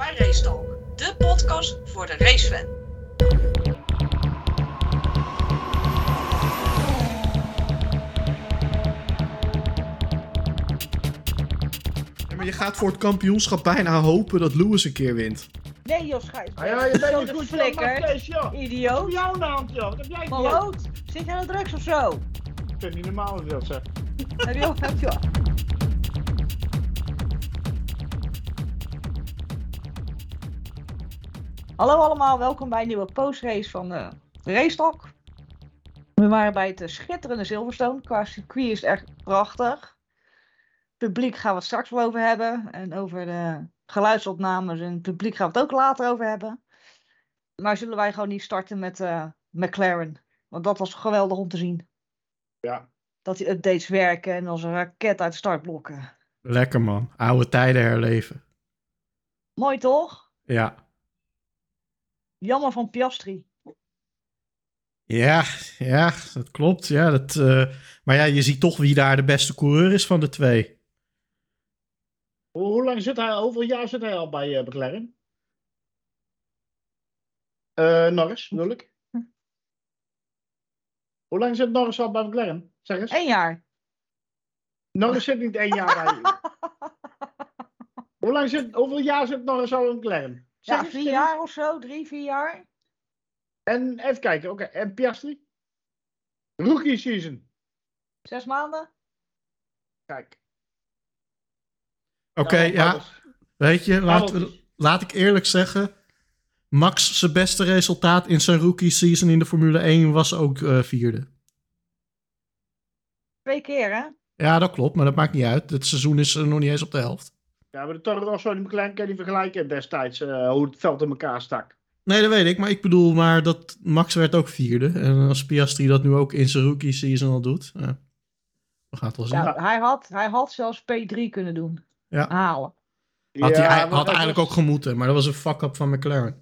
bij Racetalk, de podcast voor de racefan. Ja, maar je gaat voor het kampioenschap bijna hopen dat Lewis een keer wint. Nee, joh, schijt. Ah, ja, je bent goed, flikker. joh. Joh. Idioot. jij aan de hand, joh? Wat heb jij. Zit je aan de drugs of zo? Ik vind het niet normaal als je dat zegt. Heb je heb je Hallo allemaal, welkom bij een nieuwe postrace van uh, Racetalk. We waren bij het eh, schitterende Silverstone. Qua circuit is het echt prachtig. Publiek gaan we het straks wel over hebben. En over de geluidsopnames en het publiek gaan we het ook later over hebben. Maar zullen wij gewoon niet starten met eh, McLaren? Want dat was geweldig om te zien. Ja. Dat die updates werken en als een raket uit de startblokken. Lekker man, oude tijden herleven. Mooi toch? Ja. Jammer van Piastri. Ja, ja, dat klopt. Ja, dat, eh, Maar ja, je ziet toch wie daar de beste coureur is van de twee. Hoe, hoe lang zit hij, hoeveel jaar zit hij al bij eh, McLaren? Eh Norris, bedoel ik. Hoe lang zit Norris al bij McLaren? Zeg eens. Eén jaar. Norris zit niet één jaar bij. Hoe lang zit, hoeveel jaar zit Norris al bij McLaren? Ja, vier jaar of zo, drie, vier jaar. En even kijken, oké. En Piastri? Rookie season. Zes maanden. Kijk. Oké, ja, weet je, laat, laat ik eerlijk zeggen. Max zijn beste resultaat in zijn rookie season in de Formule 1 was ook eh, vierde. Twee keer, hè? Ja, dat klopt, maar dat maakt niet uit. Het seizoen is eh, nog niet eens op de helft. Ja, maar de Toro Rosso en de McLaren kan je niet vergelijken destijds. eh, hoe het veld in elkaar stak. Nee, dat weet ik. Maar ik bedoel maar dat Max werd ook vierde. En als Piastri dat nu ook in zijn rookie season al doet. Ja. We gaan het wel zien. Ja, hij, had, hij had zelfs P3 kunnen doen. Ja. Halen. Had, hij, Ja, hij maar had eigenlijk was- ook gemoeten. Maar dat was een fuck-up van McLaren.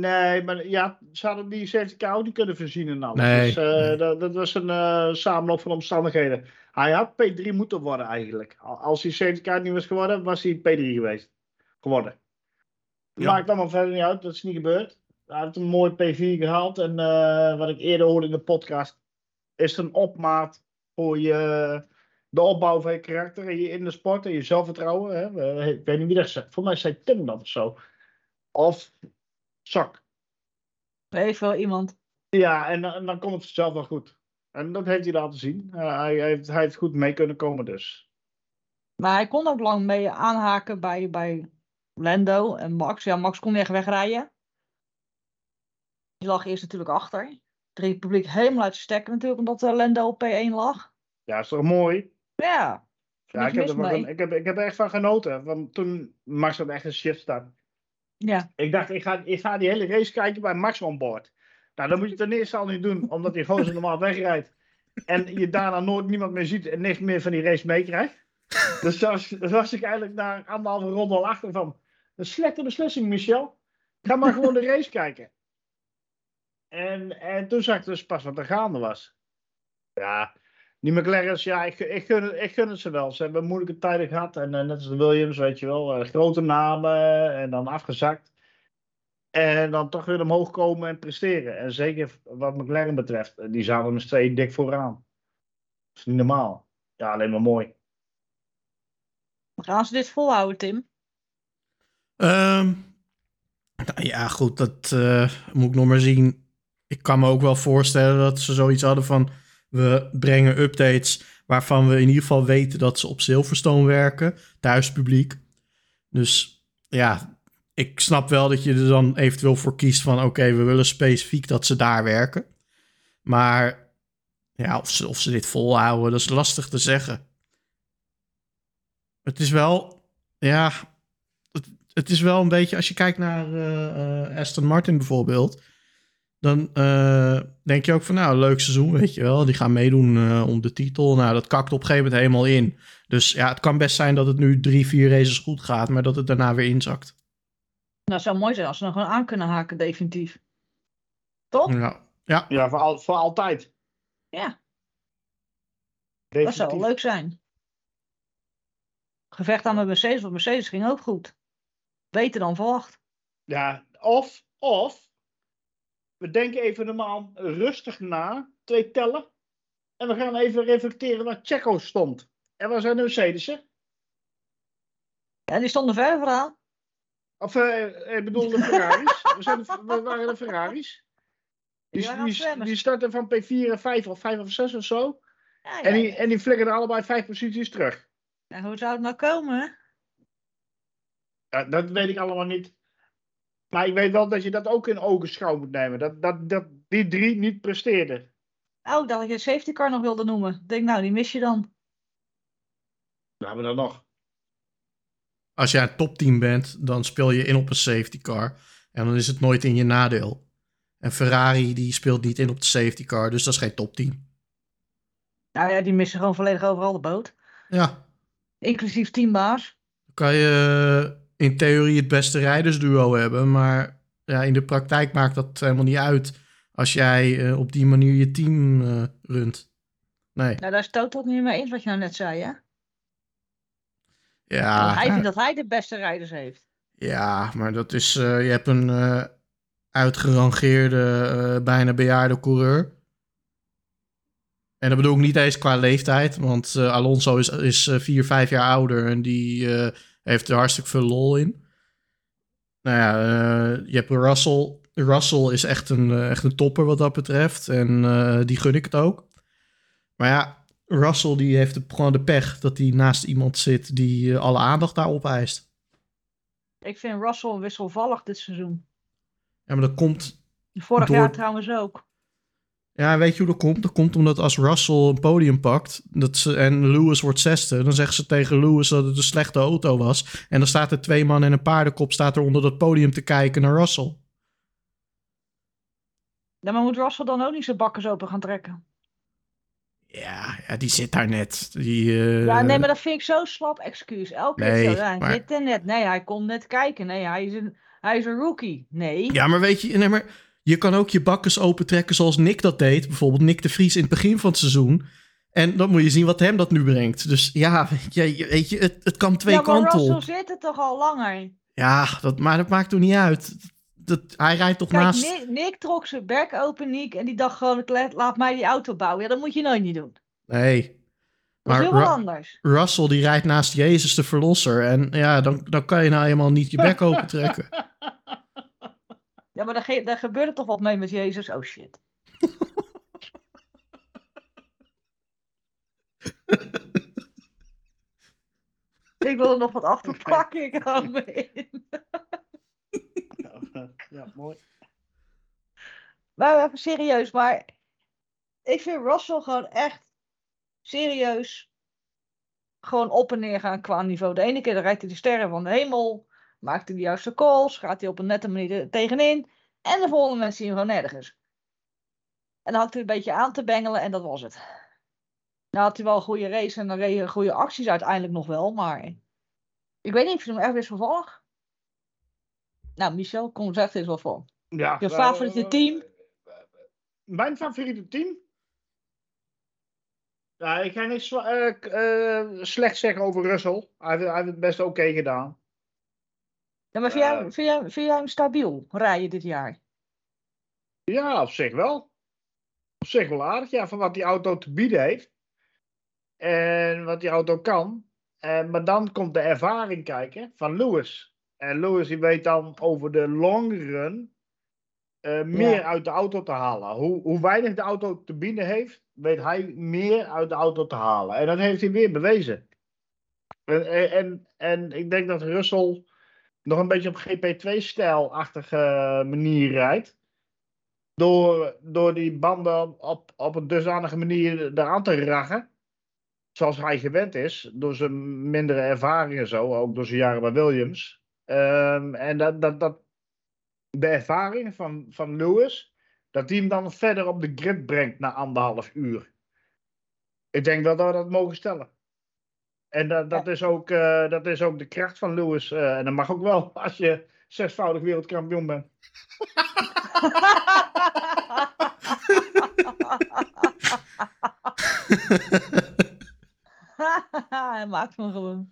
Nee, maar ja, ze hadden die safety car ook niet kunnen voorzien en alles. Nee, Dus, eh, nee. Dat, dat was een eh, samenloop van omstandigheden. Hij had P3 moeten worden eigenlijk. Al- Als hij safety car niet was geworden, was hij P3 geweest. Geworden. Ja. Maakt allemaal verder niet uit, dat is niet gebeurd. Hij heeft een mooi P4 gehaald. En eh, wat ik eerder hoorde in de podcast, is een opmaat voor je, de opbouw van je karakter en je in de sport en je zelfvertrouwen. Hè? Ik weet niet wie dat zegt. Voor mij zei Tim dat of zo. Of Zak. Weet wel iemand. Ja, en, en dan komt het zelf wel goed. En dat heeft hij laten zien. Eh, hij, heeft, hij heeft goed mee kunnen komen dus. Maar hij kon ook lang mee aanhaken bij, bij Lando en Max. Ja, Max kon niet echt wegrijden. Die lag eerst natuurlijk achter. De Republiek helemaal uit de stekken natuurlijk, omdat eh, Lando op P1 lag. Ja, is toch mooi? Ja. Ja, ik, heb er van- ik, heb, ik heb er echt van genoten. Want toen Max had echt een shift staan. Ja. Ik dacht, ik ga, ik ga die hele race kijken bij Max on board. Nou, dat moet je ten eerste al niet doen, omdat hij gewoon zo normaal wegrijdt. En je daarna nooit niemand meer ziet en niks meer van die race meekrijgt. Dus daar was, ik eigenlijk na anderhalve ronde al achter van. Een slechte beslissing, Michel. Ga maar gewoon de race kijken. En, en toen zag ik dus pas wat er gaande was. Ja, die McLaren's, ja, ik, ik, gun, het- ik gun het ze wel. Ze hebben moeilijke tijden gehad. En eh, net als de Williams, weet je wel. eh, grote namen en dan afgezakt. En dan toch weer omhoog komen en presteren. En zeker wat McLaren betreft, eh, die zaten met z'n tweeën dik vooraan. Dat is niet normaal. Ja, alleen maar mooi. Gaan ze dit volhouden, Tim? Ehm, nou ja, goed, dat eh, moet ik nog maar zien. Ik kan me ook wel voorstellen dat ze zoiets hadden van... we brengen updates waarvan we in ieder geval weten dat ze op Silverstone werken. Thuispubliek. Dus ja, ik snap wel dat je er dan eventueel voor kiest van... oké, we willen specifiek dat ze daar werken. Maar ja, of ze, of ze dit volhouden, dat is lastig te zeggen. Het is wel, ja, het, is wel een beetje, als je kijkt naar eh, eh, Aston Martin bijvoorbeeld, dan eh, denk je ook van, nou, leuk seizoen, weet je wel. Die gaan meedoen eh, om de titel. Nou, dat kakt op een gegeven moment helemaal in. Dus ja, het kan best zijn dat het nu drie, vier races goed gaat, maar dat het daarna weer inzakt. Nou, het zou mooi zijn als ze nog gewoon aan kunnen haken, definitief. Toch? Ja, ja. Ja, voor, al, voor altijd. Ja, dat zou wel leuk zijn. Gevecht aan met Mercedes, want Mercedes ging ook goed. Beter dan verwacht. Ja, of, of we denken even normaal rustig na, twee tellen. En we gaan even reflecteren waar Checo stond. En waar zijn de Mercedes'en? Ja, die stonden ver vooraan. Of, eh, ik bedoel de Ferraris. we, zijn de, we waren de Ferraris. Die, Die starten van P4 en 5 of 5 of 6 of zo. Ja, En ja, die, en die flikkeren allebei vijf posities terug. ja, hoe zou het nou komen? Ja, dat weet ik allemaal niet. Maar ik weet wel dat je dat ook in ogenschouw moet nemen. Dat, dat, dat die drie niet presteerden. Oh, ik dacht dat je de safety car nog wilde noemen. Ik denk, nou, die mis je dan. We hebben dat nog. Als jij een topteam bent, dan speel je in op een safety car. En dan is het nooit in je nadeel. En Ferrari die speelt niet in op de safety car, dus dat is geen topteam. Nou ja, die missen gewoon volledig overal de boot. Ja, Inclusief teambaas. dan kan je in theorie het beste rijdersduo hebben, maar ja, in de praktijk maakt dat helemaal niet uit als jij eh, op die manier je team eh, runt. Nee. Nou, daar is Toto het niet mee eens wat je nou net zei, hè? Ja, Want hij vindt dat hij de beste rijders heeft. ja, maar dat is, eh, je hebt een uitgerangeerde, bijna bejaarde coureur. En dat bedoel ik niet eens qua leeftijd, want Alonso is, is vier, vijf jaar ouder en die heeft er hartstikke veel lol in. Nou ja, eh, je hebt Russell. Russell is echt een, eh, echt een topper wat dat betreft en eh, die gun ik het ook. Maar ja, Russell die heeft gewoon de pech dat hij naast iemand zit die alle aandacht daarop eist. Ik vind Russell wisselvallig dit seizoen. Ja, maar dat komt Vorig Door- jaar trouwens ook. Ja, weet je hoe dat komt? Dat komt omdat als Russell een podium pakt dat ze, en Lewis wordt zesde, dan zeggen ze tegen Lewis dat het een slechte auto was. En dan staat er twee man en een paardenkop staat er onder dat podium te kijken naar Russell. Ja, maar moet Russell dan ook niet zijn bakkers open gaan trekken? Ja, ja die zit daar net. Die, eh, Ja, nee, maar dat vind ik zo slap excuus. Elke keer Nee, zo. Ja, maar- Dit en net. Nee, hij kon net kijken. Nee, hij is een, hij is een rookie. Nee. Ja, maar weet je, nee, maar je kan ook je bakkers opentrekken zoals Nick dat deed. Bijvoorbeeld Nick de Vries in het begin van het seizoen. En dan moet je zien wat hem dat nu brengt. Dus ja, weet je, weet je het, het kan twee ja, maar kanten Russell op. zit er toch al langer. Ja, dat, maar dat maakt toch niet uit. Dat, hij rijdt toch Kijk, naast... Nick, Nick trok zijn bek open, Nick. En die dacht gewoon, laat- laat mij die auto bouwen. Ja, dat moet je nooit niet doen. Nee. Dat is Maar heel wat Ru- anders. Russell die rijdt naast Jezus de Verlosser. En ja, dan, dan kan je nou helemaal niet je bek open trekken. Ja, maar daar, ge- daar gebeurde toch wat mee met Jezus? Oh shit. ik wil er nog wat achter pakken. Ik hou me in. Ja, mooi. Maar even serieus, maar ik vind Russell gewoon echt serieus gewoon op en neer gaan qua niveau. De ene keer dan rijdt hij de sterren van de hemel, maakt hij de juiste calls, gaat hij op een nette manier er tegenin. En de volgende mensen zien hem gewoon nergens. En dan had hij een beetje aan te bengelen en dat was het. Nou had hij wel een goede race en dan reed hij goede acties uiteindelijk nog wel, maar ik weet niet, ik vind hem echt wisselvallig. Nou, Michel, kom zeg eens wat voor. Ja, Je eh, favoriete team? Mijn favoriete team? Ja, ik ga niks uh, uh, slecht zeggen over Russell. Hij heeft het best oké gedaan. Ja, maar vind, jij, Eh. vind, jij, vind jij hem stabiel rijden dit jaar? Ja, op zich wel. Op zich wel aardig, ja, van wat die auto te bieden heeft. En wat die auto kan. En, maar dan komt de ervaring kijken van Lewis. En Lewis die weet dan over de long run eh, meer uit de auto te halen. Hoe, hoe weinig de auto te bieden heeft, weet hij meer uit de auto te halen. En dat heeft hij weer bewezen. En, en, en, en ik denk dat Russell nog een beetje op GP2-stijl-achtige manier rijdt. Door, door die banden op, op een dusdanige manier eraan te rachen. Zoals hij gewend is. Door zijn mindere ervaring en zo. Ook door zijn jaren bij Williams. Um, en dat, dat, dat, de ervaring van, van Lewis. Dat die hem dan verder op de grid brengt na anderhalf uur. Ik denk wel dat we dat mogen stellen. En dat, dat, is, ook, uh, dat is ook de kracht van Lewis. Uh, en dat mag ook wel als je zesvoudig wereldkampioen bent. Hij maakt me gewoon.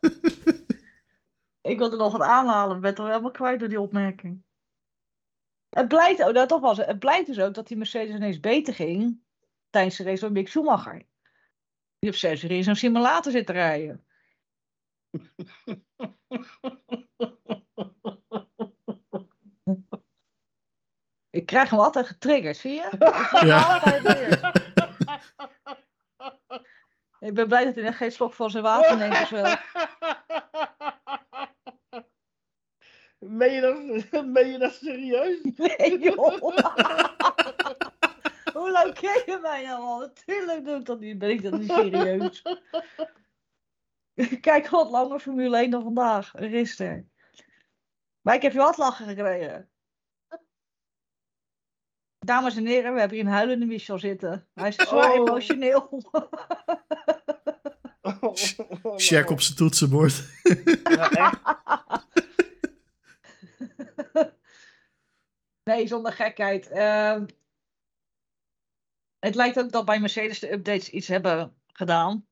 Ik wilde nog wat aanhalen, ik ben toch helemaal kwijt door die opmerking. Het blijkt, oh, dat toch was het. Het blijkt dus ook dat die Mercedes ineens beter ging tijdens de race van Mick Schumacher. Die op zes uur in zo'n simulator zit te rijden. Ik krijg hem altijd getriggerd, zie je? Ja. Ik ben blij dat hij net geen slok van zijn water neemt of zo. Meen je dat, meen je dat serieus? Nee, joh. Hoe lang ken je mij nou al? Natuurlijk doe ik dat niet. Ben ik dat niet serieus? Kijk, wat langer Formule 1 dan vandaag. Gisteren. Maar ik heb je wat lachen gekregen. Dames en heren, we hebben hier een huilende Michel zitten. Hij is zwaar Oh. emotioneel. Check op zijn toetsenbord. Ja, echt. Nee, zonder gekheid. Ehm, het lijkt ook dat bij Mercedes de updates iets hebben gedaan.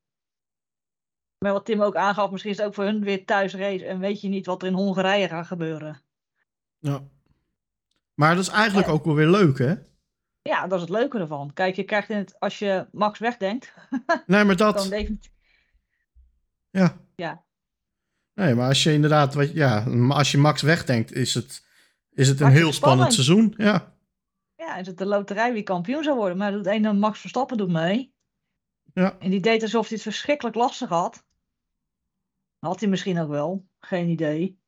Maar wat Tim ook aangaf, misschien is het ook voor hun weer thuisrace. En weet je niet wat er in Hongarije gaat gebeuren. Ja. Maar dat is eigenlijk ook wel weer leuk, hè? Ja, dat is het leuke ervan. Kijk, je krijgt in het, als je Max wegdenkt, Nee, maar dan dat... definitief. Ja. Ja. Nee, maar als je inderdaad... Wat, ja, als je Max wegdenkt, is het, is het een Maakt heel het spannend. seizoen. Ja. Ja, is het de loterij wie kampioen zou worden. Maar doet een Max Verstappen doet mee. Ja. En die deed alsof hij het verschrikkelijk lastig had. Had hij misschien ook wel. Geen idee.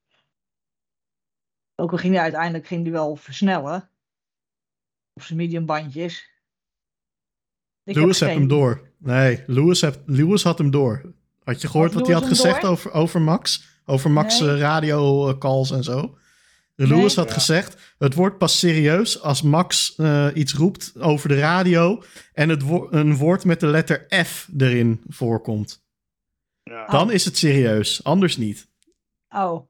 Ook al ging hij uiteindelijk ging hij wel versnellen. Op zijn medium bandjes. Ik heb Lewis heeft geen- hem door. Nee, Lewis, heeft, Lewis had hem door. Had je gehoord Had wat hij had gezegd door? over, over Max? Over Max Nee. eh, radio eh, calls en zo. Lewis had Ja. gezegd, het wordt pas serieus als Max eh, iets roept over de radio en het wo- een woord met de letter F erin voorkomt. Ja. Dan is het serieus, anders niet. Oh.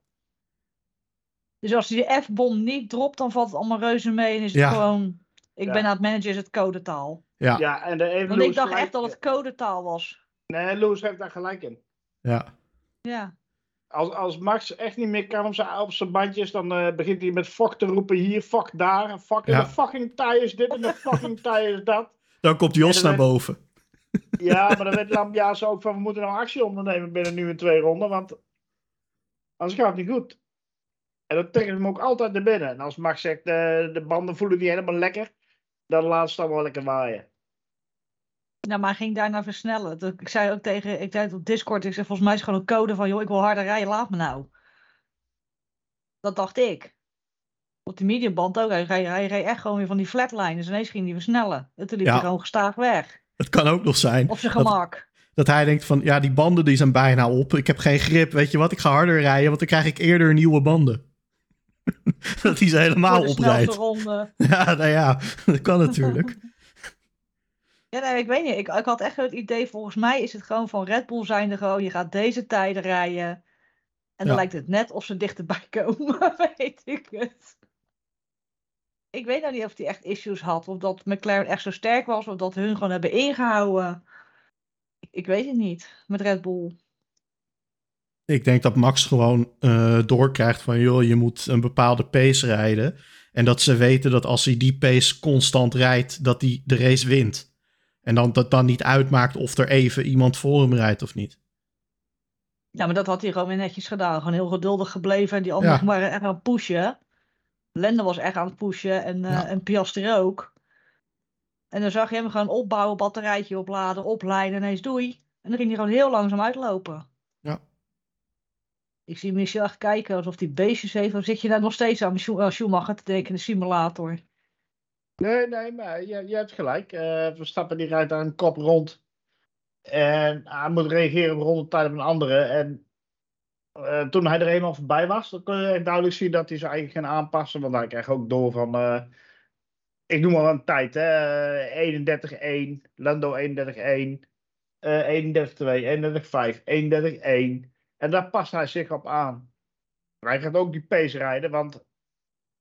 Dus als hij de F-bom niet dropt, dan valt het allemaal reuze mee. En is het Ja. gewoon. Ik Ja. ben aan het managen, is het codetaal. Ja, ja. Ja, en heeft Want Lewis ik dacht gelijk- echt dat het codetaal was. Nee, Lewis heeft daar gelijk in. Ja. Als, als Max echt niet meer kan op zijn, bandjes, dan eh, begint hij met fuck te roepen hier, fuck daar, en fuck in Ja. de fucking tij is dit en de fucking tij is dat. Dan komt Jos En naar boven. Ja, maar dan weet Lambiaas ook van, we moeten nou actie ondernemen binnen nu in twee ronden, want anders gaat het niet goed. En dat trekt hem ook altijd naar binnen. En als Max zegt, eh, de banden voelen niet helemaal lekker, dan laat ze dan wel lekker waaien. Nou, maar hij ging daarna versnellen. Ik zei ook tegen, ik zei het op Discord, ik zei volgens mij is het gewoon een code van, joh, ik wil harder rijden, laat me nou. Dat dacht ik. Op de mediumband ook, hij, hij, hij reed echt gewoon weer van die flatline, dus ineens ging hij versnellen. En toen liep Ja. hij gewoon gestaag weg. Het kan ook nog zijn Op zijn dat, gemak. dat hij denkt van, ja, die banden die zijn bijna op. Ik heb geen grip, weet je wat, ik ga harder rijden, want dan krijg ik eerder nieuwe banden. dat hij ze helemaal oprijdt. Ja, nou ja, dat kan natuurlijk. Ja, nee, ik weet niet. Ik, ik had echt het idee, volgens mij is het gewoon van Red Bull zijnde gewoon, je gaat deze tijden rijden. En dan Ja. lijkt het net of ze dichterbij komen, weet ik het. Ik weet nou niet of hij echt issues had, of dat McLaren echt zo sterk was, of dat hun gewoon hebben ingehouden. Ik, ik weet het niet, met Red Bull. Ik denk dat Max gewoon eh, doorkrijgt van, joh, je moet een bepaalde pace rijden. En dat ze weten dat als hij die pace constant rijdt, dat hij de race wint. En dan dat dan niet uitmaakt of er even iemand voor hem rijdt of niet. Ja, maar dat had hij gewoon weer netjes gedaan. Gewoon heel geduldig gebleven en die anderen Ja. waren echt aan het pushen. Lende was echt aan het pushen en, eh Ja. en Piastri ook. En dan zag je hem gewoon opbouwen, batterijtje opladen, opleiden, ineens doei. En dan ging hij gewoon heel langzaam uitlopen. Ja. Ik zie Michel echt kijken alsof hij beestjes heeft. Of zit je daar nog steeds aan Schumacher te denken in de simulator? Nee, nee, maar je, je hebt gelijk. Eh, Verstappen die rijdt daar een kop rond. En hij moet reageren op rondetijd op een andere. En eh, toen hij er eenmaal voorbij was, dan kon je duidelijk zien dat hij zich eigenlijk ging aanpassen. Want hij kreeg ook door van, eh, ik noem maar een tijd, hè. eh, 31-1, Lando 31-1, eh 31-2, 31-5, 31-1. En daar past hij zich op aan. Maar hij gaat ook die pace rijden, want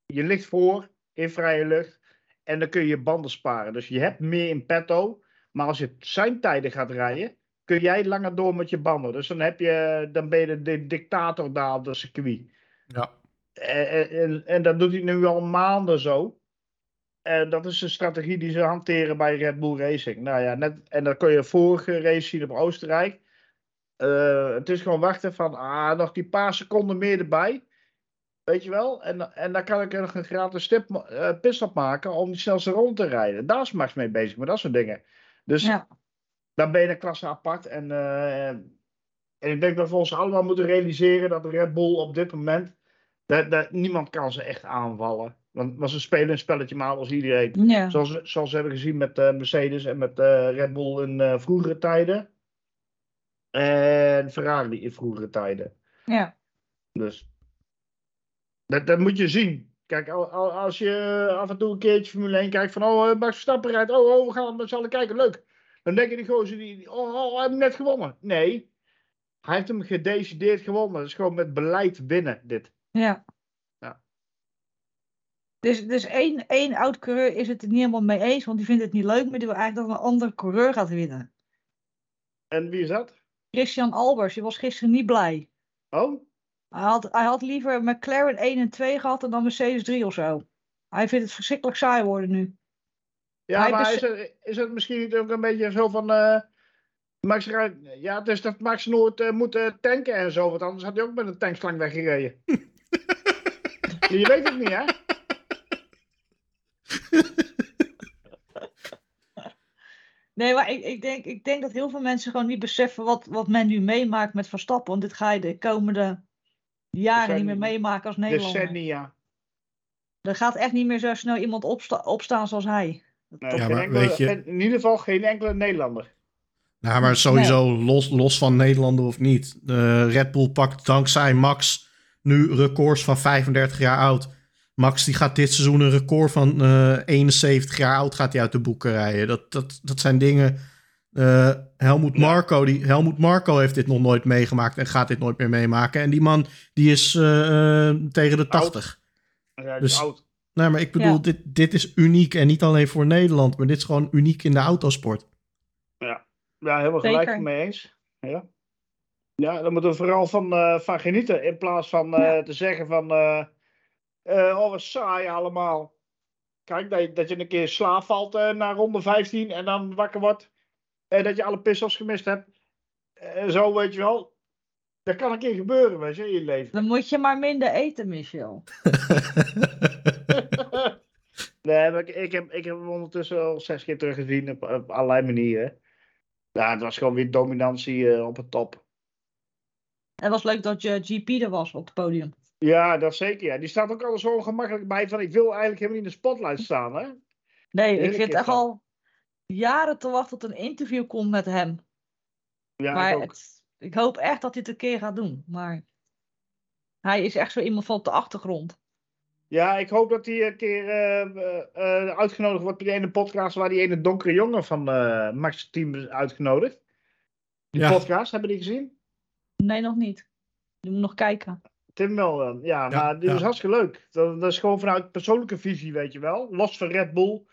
je ligt voor in vrije lucht. En dan kun je je banden sparen. Dus je hebt meer in petto. Maar als je zijn tijden gaat rijden, kun jij langer door met je banden. Dus dan, heb je, dan ben je de, dictator daar op de circuit. Ja. En, en, en dat doet hij nu al maanden zo. En dat is een strategie die ze hanteren bij Red Bull Racing. Nou ja, net, en dat kun je vorige race zien op Oostenrijk. Eh, het is gewoon wachten van, ah, nog die paar seconden meer erbij. Weet je wel? En, en dan kan ik er nog een gratis stip, uh, pitstop maken om die snelste rond te rijden. Daar is Max mee bezig, met dat soort dingen. Dus Ja. dan ben je een klasse apart. En, eh, en ik denk dat we ons allemaal moeten realiseren dat de Red Bull op dit moment, dat, dat, niemand kan ze echt aanvallen. Want, want ze spelen een spelletje maar als iedereen. Ja. Zoals, we- zoals we hebben gezien met eh, Mercedes en met eh, Red Bull in eh, vroegere tijden. En Ferrari in vroegere tijden. ja. Dus dat, dat moet je zien. Kijk, al- al- als je af en toe een keertje Formule 1 kijkt van, oh, eh, Max Verstappen rijdt, oh, oh, we gaan met z'n allen kijken, leuk. Dan denken die gozer, die, oh, oh, hij heeft net gewonnen. Nee, hij heeft hem gedecideerd gewonnen. Dat is gewoon met beleid winnen, dit. Ja. Ja. Dus, dus één, één oud coureur is het er niet helemaal mee eens, want die vindt het niet leuk, maar die wil eigenlijk dat een andere coureur gaat winnen. En wie is dat? Christian Albers, die was gisteren niet blij. Oh, Hij had, hij had liever McLaren 1 en 2 gehad dan Mercedes 3 of zo. Hij vindt het verschrikkelijk saai worden nu. ja, Hij maar is het, is het misschien niet ook een beetje zo van, eh, Max ja, dus dat Max nooit eh, moet eh, tanken en zo, want anders had hij ook met een tankslang weggereden. je weet het niet, hè? Nee, maar ik, ik, denk, ik denk dat heel veel mensen gewoon niet beseffen wat, wat men nu meemaakt met Verstappen. Want dit ga je de komende jaren niet meer meemaken als Nederlander. Decennia. Er gaat echt niet meer zo snel iemand opsta opstaan zoals hij. Nee, Ja, geen maar enkele- weet je- In ieder geval geen enkele Nederlander. Nou, maar sowieso los, los van Nederlander of niet. Eh, Red Bull pakt dankzij Max nu records van 35 jaar oud. Max die gaat dit seizoen een record van eh 71 jaar oud gaat hij uit de boeken rijden. Dat, dat, dat zijn dingen. Eh Helmoet, Ja. Marco, die, Helmoet Marco heeft dit nog nooit meegemaakt en gaat dit nooit meer meemaken. En die man die is eh, eh, tegen de 80. Ja, hij is Dus- oud. Nee, maar ik bedoel, Ja. dit, dit is uniek. En niet alleen voor Nederland, maar dit is gewoon uniek in de autosport. Ja, helemaal gelijk Zeker. mee eens. Ja. ja, daar moeten we vooral van, eh, van genieten. In plaats van eh, Ja. te zeggen van... eh eh, oh, wat saai allemaal. Kijk, dat je, dat je een keer slaap valt naar ronde 15 en dan wakker wordt. En dat je alle pistols gemist hebt. En zo, weet je wel. Dat kan een keer gebeuren, weet je, in je leven. Dan moet je maar minder eten, Michel. nee, maar ik, ik, heb, ik heb hem ondertussen al zes keer teruggezien op, op allerlei manieren. Ja, het was gewoon weer dominantie eh, op het top. Het was leuk dat je GP er was op het podium. Ja, dat zeker. Ja. Die staat ook al zo ongemakkelijk bij van ik wil eigenlijk helemaal niet in de spotlight staan. Hè? Nee, ik zit is echt al jaren te wachten tot een interview komt met hem. Ja, maar ik ook. het- ik hoop echt dat hij het een keer gaat doen. Maar hij is echt zo iemand van op de achtergrond. Ja, ik hoop dat hij een keer eh, eh, eh, uitgenodigd wordt bij die ene podcast waar die ene donkere jongen van eh Max Team is uitgenodigd. Die Ja. podcast, hebben die gezien? Nee, nog niet. Je moet nog kijken. Tim wel dan. Ja, Ja, maar die ja. is hartstikke leuk. Dat, dat is gewoon vanuit persoonlijke visie, weet je wel. Los van Red Bull.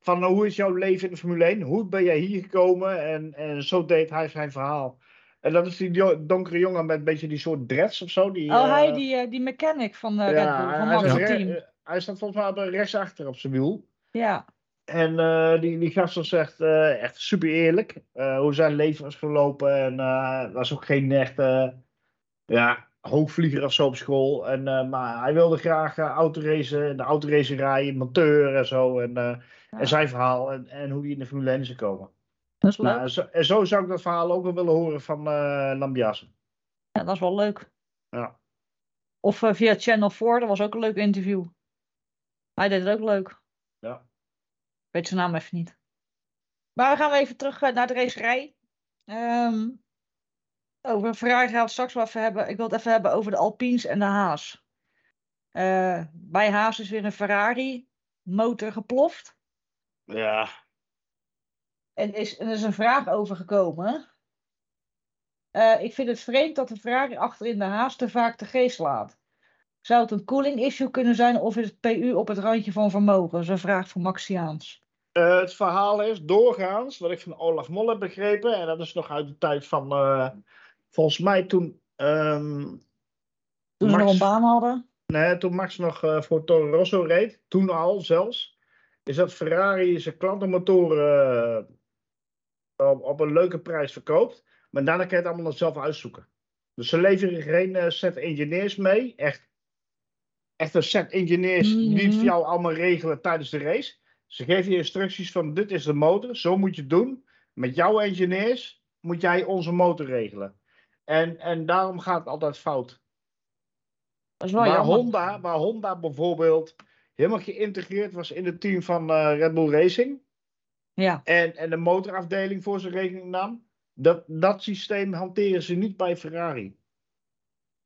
Van eh, hoe is jouw leven in de Formule 1? Hoe ben jij hier gekomen? En, en zo deed hij zijn verhaal. En dat is die donkere jongen met een beetje die soort dreads of zo. Die, Oh, eh, hij, die, eh, die mechanic van eh, Red Bull, van hij, team. eh, hij staat volgens mij eh, rechtsachter op zijn wiel. Ja, En eh, die, die gast was echt, eh, echt super eerlijk. eh, hoe zijn leven was verlopen. En eh, was ook geen echte ja, hoogvlieger of zo op school. En, eh, maar hij wilde graag uh, autoracen, de autoracerij, monteur en zo. En, eh, Ja. en zijn verhaal en, en hoe hij in de Formule 1 is gekomen. dat is leuk. Nou, en, zo, en zo zou ik dat verhaal ook wel willen horen van Lambiase. Ja, dat is wel leuk. Ja. Of eh, via Channel 4, dat was ook een leuk interview. Hij deed het ook leuk. Ja. Ik weet zijn naam even niet. Maar we gaan even terug eh, naar de racerij. Ehm, over Ferrari gaan we het straks wel even hebben. Ik wil het even hebben over de Alpines en de Haas. Bij Haas is weer een Ferrari motor geploft. Ja, En is, er is een vraag over gekomen. Eh, ik vind het vreemd dat de Ferrari achterin de Haas te vaak de geest laat. Zou het een cooling issue kunnen zijn of is het PU op het randje van vermogen? Dat is een vraag van Maxiaans. Eh, het verhaal is doorgaans, wat ik van Olaf Mol heb begrepen, en dat is nog uit de tijd van, eh, volgens mij toen, ehm, Toen ze Max- nog een baan hadden. nee, toen Max nog eh, voor Toro Rosso reed, toen al zelfs, is dat Ferrari zijn klantenmotoren eh, op, op een leuke prijs verkoopt, maar daarna kan je het allemaal nog zelf uitzoeken. Dus ze leveren geen eh, set engineers mee, echt, echt een set engineers die het Mhm. voor jou allemaal regelen tijdens de race. Ze geven je instructies van dit is de motor, zo moet je het doen. Met jouw engineers moet jij onze motor regelen. En, en daarom gaat het altijd fout. Dat is wel waar, jammer. Honda, waar Honda bijvoorbeeld helemaal geïntegreerd was in het team van eh, Red Bull Racing. Ja, En, en de motorafdeling voor zijn rekening nam. Dat, dat systeem hanteren ze niet bij Ferrari.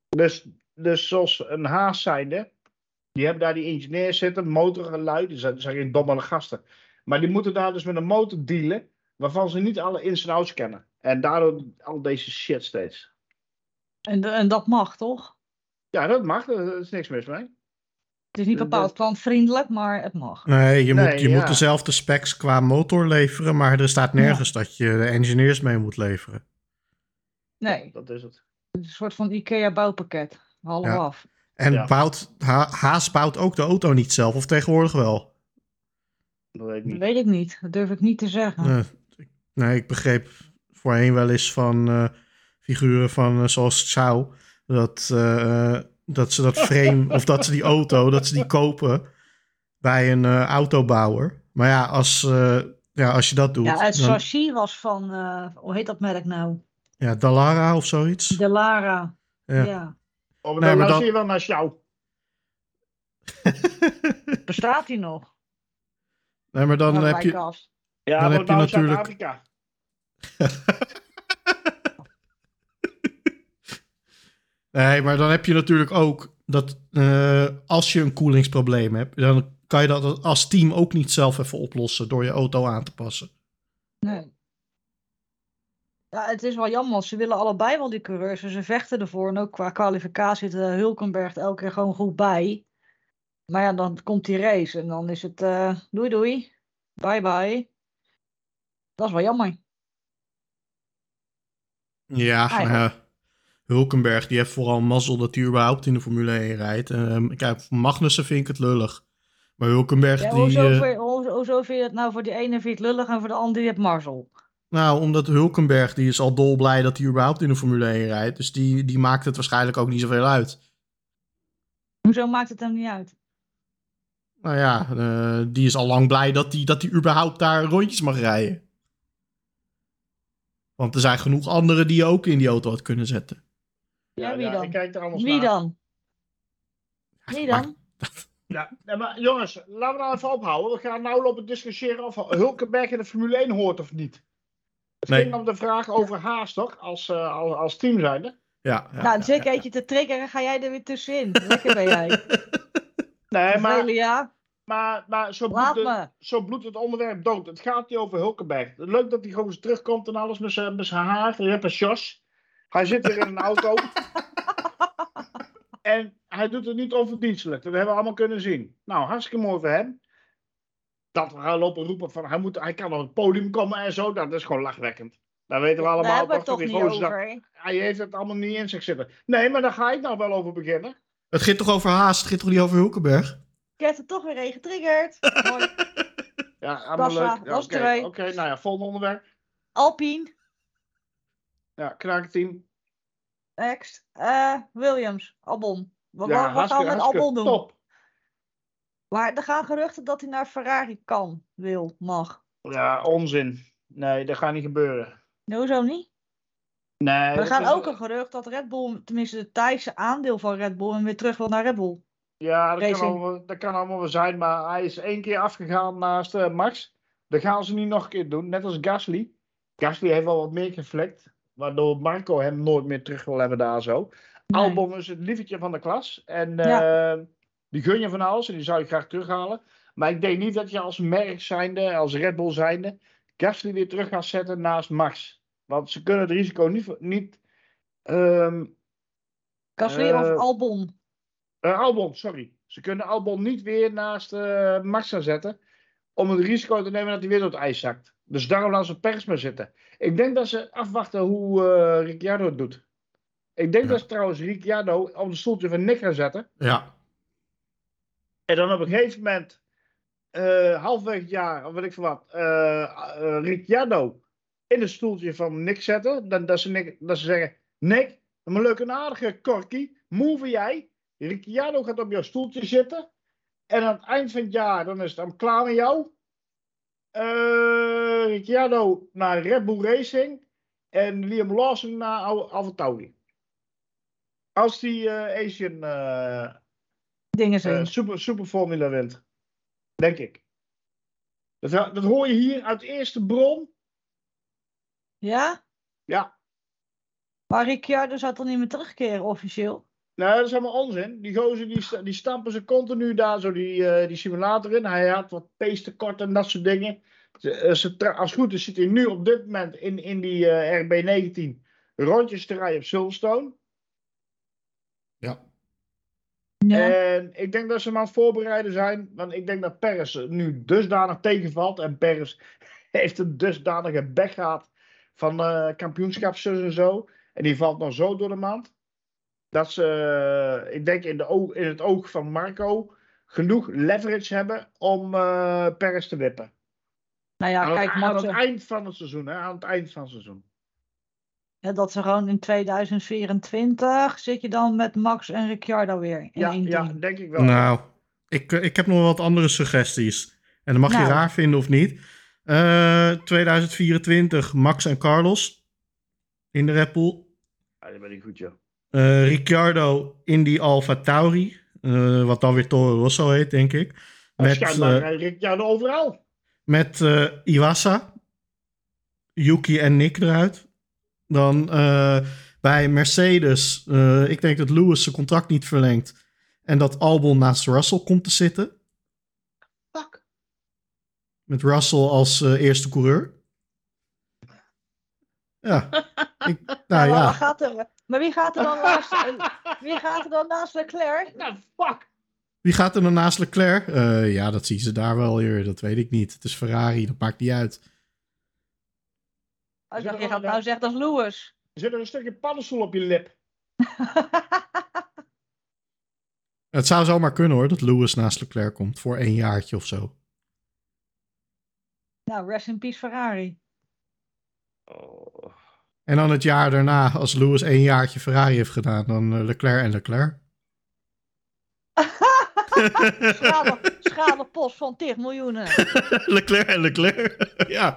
Dus, dus zoals een Haas zijnde. Die hebben daar die engineers zitten, motorgeluid. Die zijn, zijn geen domme gasten. Maar die moeten daar dus met een motor dealen. Waarvan ze niet alle ins en outs kennen. En daardoor al deze shit steeds. en, en dat mag toch? Ja, dat mag. Daar is niks mis mee. Het is niet Dat- bepaald klantvriendelijk, maar het mag. Nee, je, Nee, moet, je ja. moet dezelfde specs qua motor leveren, maar er staat nergens dat je de engineers mee moet leveren. Nee, Dat is het. het is een soort van IKEA bouwpakket. Half Ja. af. En Ja. bouwt, Ha- Haas bouwt ook de auto niet zelf, of tegenwoordig wel? Dat weet ik Dat niet. weet ik niet. Dat durf ik niet te zeggen. Eh, nee, ik begreep voorheen wel eens van eh, figuren van eh, zoals Chow, dat, eh, eh, dat ze dat frame, of dat ze die auto, dat ze die kopen bij een eh, autobouwer. Maar ja, als, eh, ja, als je dat doet, Ja, het dan, chassis was van, eh, hoe heet dat merk nou? ja, Dallara of zoiets. De Lara. Ja. Ja. Oh, Nee, dan maar dan- zie je wel naar jou. Bestaat die nog? nee, maar dan Nou, heb je. Ja, Dan heb je nou natuurlijk- Zuid-Afrika. Nee, maar dan heb je natuurlijk ook dat eh, als je een koelingsprobleem hebt, dan kan je dat als team ook niet zelf even oplossen door je auto aan te passen. Nee. Ja, het is wel jammer, want ze willen allebei wel die coureurs. Dus ze vechten ervoor. En ook qua kwalificatie zit eh, Hulkenberg er elke keer gewoon goed bij. Maar ja, dan komt die race en dan is het eh, doei doei. Bye bye. Dat is wel jammer. Ja, ja, Hulkenberg die heeft vooral mazzel dat hij überhaupt in de Formule 1 rijdt. Ehm kijk, Magnussen vind ik het lullig. Maar Hulkenberg Ja, die... hoezo, vind- hoe- hoezo vind je het nou voor die ene vind je het lullig en voor de andere die hebt Marzel? nou, omdat Hulkenberg die is al dolblij dat hij überhaupt in de Formule 1 rijdt. Dus die, die maakt het waarschijnlijk ook niet zoveel uit. Hoezo maakt het hem niet uit? Nou ja, eh, die is al lang blij dat hij dat hij überhaupt daar rondjes mag rijden. Want er zijn genoeg anderen die je ook in die auto had kunnen zetten. Ja, wie dan? Ik kijk er anders Wie naar. dan? Wie dan? Ja, maar jongens, laten we nou even ophouden. We gaan nou lopen discussiëren of Hulkenberg in de Formule 1 hoort of niet. Het Nee. ging om de vraag over Haas, toch? Als, eh, als, als team zijnde. Ja, ja, nou, zeker ja. eentje te triggeren, ga jij er weer tussenin. Lekker ben jij. Nee, maar, maar, maar zo, bloedt het, me. zo bloedt het onderwerp dood. Het gaat niet over Hulkenberg. Leuk dat hij gewoon eens terugkomt en alles met zijn met zijn haar. Je hebt een Jos. Hij zit weer in een auto. en hij doet het niet onverdienstelijk. Dat hebben we allemaal kunnen zien. Nou, hartstikke mooi voor hem. Dat we gaan lopen roepen van hij, moet, hij kan op het podium komen en zo. Dat is gewoon lachwekkend. Dat weten we Daar allemaal. hebben we het toch, niet dat- over. Hij heeft het allemaal niet in zich zitten. Nee, maar daar ga ik nou wel over beginnen. Het gaat toch over Haas, het gaat toch niet over Hulkenberg? Ik heb er toch weer een getriggerd. Mooi. Ja, allemaal leuk. Ja, oké, nou ja, volgende onderwerp. Alpine, Ja, kraakteam. next. Eh, Williams, Albon. Wat, Ja, wat, gaan we met Albon doen? Top. Maar er gaan geruchten dat hij naar Ferrari kan, wil, mag. Ja, onzin. Nee, dat gaat niet gebeuren. Nee, Hoezo niet? Nee. Er gaan ook een gerucht dat Red Bull, tenminste het Thaise aandeel van Red Bull, weer terug wil naar Red Bull. Ja, dat kan, allemaal, dat kan allemaal wel zijn, maar hij is één keer afgegaan naast eh, Max. Dat gaan ze niet nog een keer doen, net als Gasly. Gasly heeft wel wat meer geflikt, waardoor Marco hem nooit meer terug wil hebben daar zo. Nee. Albon is het lievertje van de klas en eh, die gun je van alles en die zou je graag terughalen. Maar ik denk niet dat je als merk zijnde, als Red Bull zijnde, Gasly weer terug gaat zetten naast Max. Want ze kunnen het risico niet... niet ehm, Gasly Eh, of Albon? eh, Albon, sorry. Ze kunnen Albon niet weer naast Max gaan zetten. Om het risico te nemen dat hij weer door het ijs zakt. Dus daarom laten ze Pers maar zitten. Ik denk dat ze afwachten hoe eh Ricciardo het doet. Ik denk Ja. dat ze trouwens Ricciardo op de stoeltje van Nick gaan zetten. Ja. En dan op een gegeven moment, eh halfweg het jaar, of weet ik veel wat, eh, Ricciardo in het stoeltje van Nick zetten. Dan, dat, ze Nick, dat ze zeggen, Nick, een leuke en aardige Corky, move jij. Ricciardo gaat op jouw stoeltje zitten. En aan het eind van het jaar, dan is het dan klaar met jou. Eh Ricciardo naar Red Bull Racing. En Liam Lawson naar Al- Alfa Tauri. Als die eh, Asian eh, Dingen eh, zijn. super, super Formula wint. Denk ik. Dat, dat hoor je hier uit eerste bron. ja? Ja. Maar Ricciardo zou toch niet meer terugkeren officieel? Nou, dat is helemaal onzin. Die gozer die, die stampen ze continu daar zo die, eh, die simulator in. Hij had wat pace tekort en dat soort dingen. Ze, eh, ze als het goed is zit hij nu op dit moment in, in die eh, RB19 rondjes te rijden op Silverstone. Ja. Ja. En ik denk dat ze hem aan het voorbereiden zijn. Want ik denk dat Perez nu dusdanig tegenvalt. En Perez heeft een dusdanige bek gehad van eh kampioenschapszus en zo. En die valt nog zo door de mand. Dat ze, eh, ik denk in, de oog, in het oog van Marco, genoeg leverage hebben om eh Perez te wippen. nou ja, aan, kijk, het, aan het eind van het seizoen. Hè? Aan het eind van het seizoen. ja, dat ze gewoon in 2024 zit je dan met Max en Ricciardo weer in Ja, één ja, denk ik wel. Nou, ik, eh, ik heb nog wat andere suggesties. En dat mag Nou. je raar vinden of niet. Eh 2024, Max en Carlos in de Red Bull. Ja, dat ben ik goed, joh. Eh, Ricciardo in die Alfa Tauri. eh, wat dan weer Toro Rosso heet, denk ik. Met, Schijnbaar eh, Ricciardo overal. met Iwasa. Yuki en Nick eruit. Dan bij Mercedes. ik denk dat Lewis zijn contract niet verlengt. En dat Albon naast Russell komt te zitten. Fuck. Met Russell als eerste coureur. Ja. Ik, nou ja. waar gaat er, maar wie gaat er dan naast, eh, wie gaat er dan naast Leclerc? Nou, fuck. Wie gaat er dan naast Leclerc? Eh, ja, dat zien ze daar wel weer. Dat weet ik niet. Het is Ferrari, dat maakt niet uit. Oh, ik dacht, je gaat nou dat is Lewis. Er zit er een stukje paddenstoel op je lip. Het zou zomaar kunnen hoor, dat Lewis naast Leclerc komt voor één jaartje of zo. nou, rest in peace Ferrari. Oh. En dan het jaar daarna, als Lewis één jaartje Ferrari heeft gedaan, dan eh, Leclerc en Leclerc. Schade, schadepost van 10 miljoenen. Leclerc en Leclerc. ja.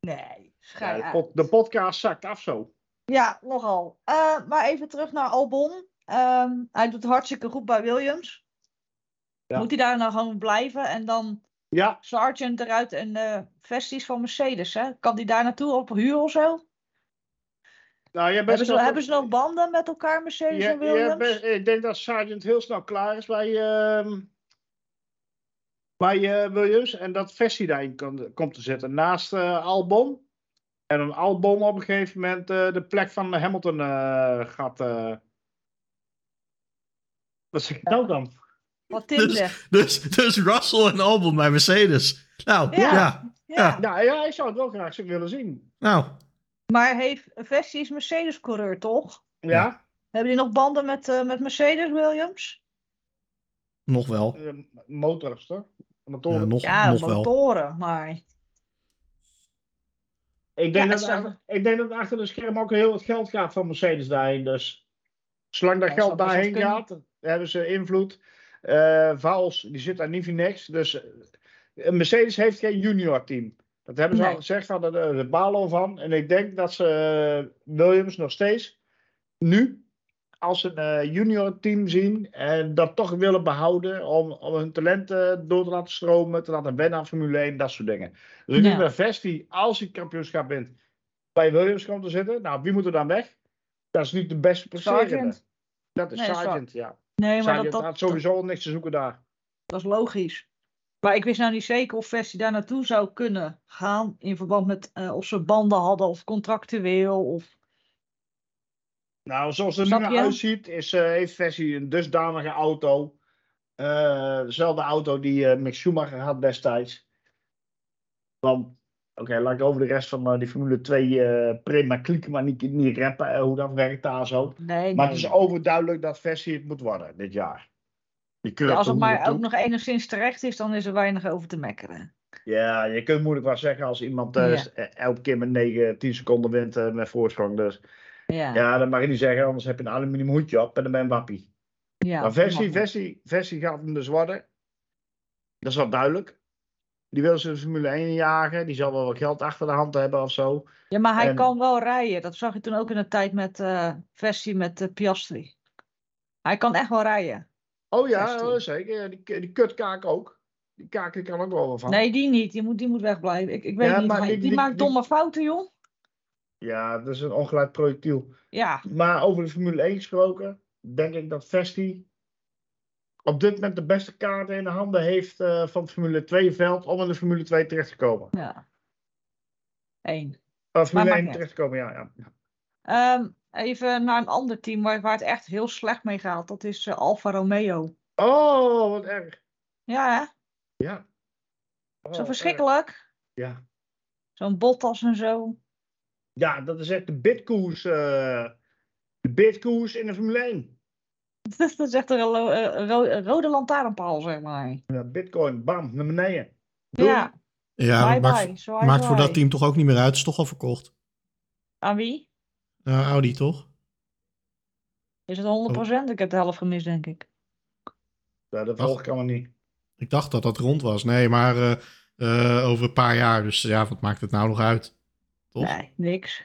Nee, Ja, schijn de, uit. pod- de podcast zakt af zo. Ja, nogal. Eh, maar even terug naar Albon. Ehm, hij doet hartstikke goed bij Williams. Ja. Moet hij daar nou gewoon blijven en dan Ja, Sargent eruit en eh vesties van Mercedes? Hè? Kan die daar naartoe op huur of zo? nou, jij bent Hebben ze, hebben ze nog banden met elkaar, Mercedes Ja, en Williams? ik denk dat Sargent heel snel klaar is bij, ehm, bij eh, Williams. En dat Vessi daarin kan- komt te zitten naast eh, Albon. En dan Albon op een gegeven moment de plek van Hamilton gaat. Wat zeg ik nou dan? Wat Tim Dus- zegt. Dus, dus Russell en Albon bij Mercedes. Nou, Ja. ja. Ja. Ja, ja, ik zou het wel graag willen zien. Nou, Maar heeft Vestie is Mercedes-coureur, toch? Ja, Hebben die nog banden met, eh, met Mercedes, Williams? nog wel. eh, motors toch? Motoren. Ja, nog, Ja, nog wel. motoren, maar... Ik denk, Ja, dat achter, ik denk dat achter de scherm ook heel het geld gaat van Mercedes daarheen. Dus zolang dat Ja, geld daarheen gaat, hebben ze invloed. Vals, die zit daar niet voor niks. Dus eh, Mercedes heeft geen junior team. Dat hebben ze Nee. al gezegd, van de, de balen van. En ik denk dat ze eh, Williams nog steeds nu als een junior team zien. En dat toch willen behouden om, om hun talenten door te laten stromen. Te laten wennen aan Formule 1, dat soort dingen. Dus ik denk dat Vesti, als hij kampioenschap wint, bij Williams komt te zitten. Nou, wie moet er dan weg? Dat is niet de beste presterende. Dat is Nee, Sargent, ja. Nee, maar dat, dat, had sowieso niks te zoeken daar. dat is logisch. Maar ik wist nou niet zeker of Vestie daar naartoe zou kunnen gaan. In verband met eh, of ze banden hadden of contractueel. Of... Nou, zoals het er nu naar uitziet, is, eh heeft Vessi een dusdanige auto. Eh, dezelfde auto die Mick Schumacher had destijds. Want, oké, laat ik over de rest van eh, die Formule 2 eh prima klikken, maar niet, niet rappen, eh, hoe dat werkt daar zo. Nee, Maar nee. het is overduidelijk dat Vessi het moet worden dit jaar. Ja, als het maar ook toe. nog enigszins terecht is, dan is er weinig over te mekkeren. Ja, je kunt moeilijk wat zeggen als iemand Ja. elke keer met 9, 10 seconden wint met voorsprong. Dus Ja, ja, dat mag je niet zeggen, anders heb je een aluminium hoedje op en dan ben je een wappie. ja, maar wel. Vessi, Vessi gaat hem dus worden. Dat is wel duidelijk. Die wil ze de Formule 1 jagen. Die zal wel wat geld achter de hand hebben of zo. Ja, maar hij En- kan wel rijden. Dat zag je toen ook in de tijd met eh Vessi met eh, Piastri. Hij kan echt wel rijden. Oh ja, oh, zeker. Ja, Die, die kutkaak ook. Die kaak die kan ook wel wat van. Nee, die niet. Die moet, die moet wegblijven. Ik, ik weet Ja, niet. maar die- die, die- maakt domme fouten, joh. Ja, dat is een ongeleid projectiel. Ja, Maar over de Formule 1 gesproken, denk ik dat Vesti op dit moment de beste kaarten in de handen heeft eh, van het Formule 2 veld om in de Formule 2 terecht te komen. ja. Eén. Uh, Formule maakt 1 niet terecht te komen, ja. ja. Ehm, even naar een ander team waar, waar het echt heel slecht mee gaat. Dat is eh, Alfa Romeo. Oh, wat erg. Ja, hè? Ja. Oh, Zo erg. verschrikkelijk. Ja. Zo'n Bottas en zo. ja, dat is echt de bitkoers. eh, de bitkoers in de Formule 1. Dat is echt een ro- eh, ro- rode lantaarnpaal, zeg maar. Ja, bitcoin, bam, naar beneden. Doei. Ja, Ja, bye maakt, bye. Zwaai, maakt voor dat team toch ook niet meer uit. Is toch al verkocht. Aan wie? Audi toch? Is het 100%? Ik heb de helft gemist, denk ik. Ja, dat volg ik allemaal niet. Ik dacht dat dat rond was. Nee, maar eh, eh, over een paar jaar. Dus ja, wat maakt het nou nog uit? Toch? Nee, niks.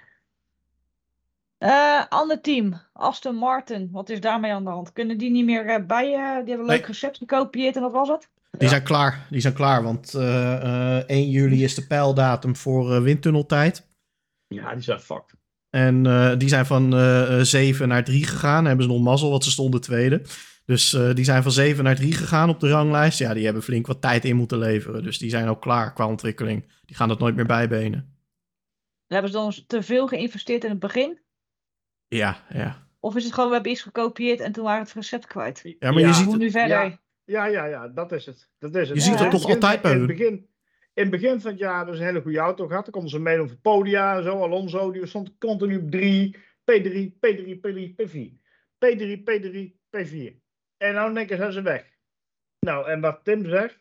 Eh, ander team, Aston Martin. Wat is daarmee aan de hand? Kunnen die niet meer eh, bij? eh, die hebben een Nee. leuk recept gekopieerd en dat was het? Die zijn klaar. Die zijn klaar. Want eh, eh, 1 juli is de pijldatum voor eh, windtunneltijd. Ja, die zijn fucked. En eh, die zijn van eh 7 naar 3 gegaan. Hebben ze nog mazzel, want ze stonden tweede. Dus eh, die zijn van 7 naar 3 gegaan op de ranglijst. Ja, die hebben flink wat tijd in moeten leveren. Dus die zijn ook klaar qua ontwikkeling. Die gaan dat nooit meer bijbenen. Dan hebben ze dan te veel geïnvesteerd in het begin? Ja, ja. Of is het gewoon, we hebben iets gekopieerd en toen waren we het recept kwijt? Ja, maar je ziet Hoe het- nu verder? Ja, ja, ja, ja, dat is het. Dat is het. Je ziet het toch altijd bij in het hun? begin, in het begin van het jaar hebben ze een hele goede auto gehad. Dan konden ze meedoen voor podia en zo. Alonso, die stond continu op 3. P3, P3, P3, P4. P3, P3, P4. En nou in één keer zijn ze weg. Nou, en wat Tim zegt.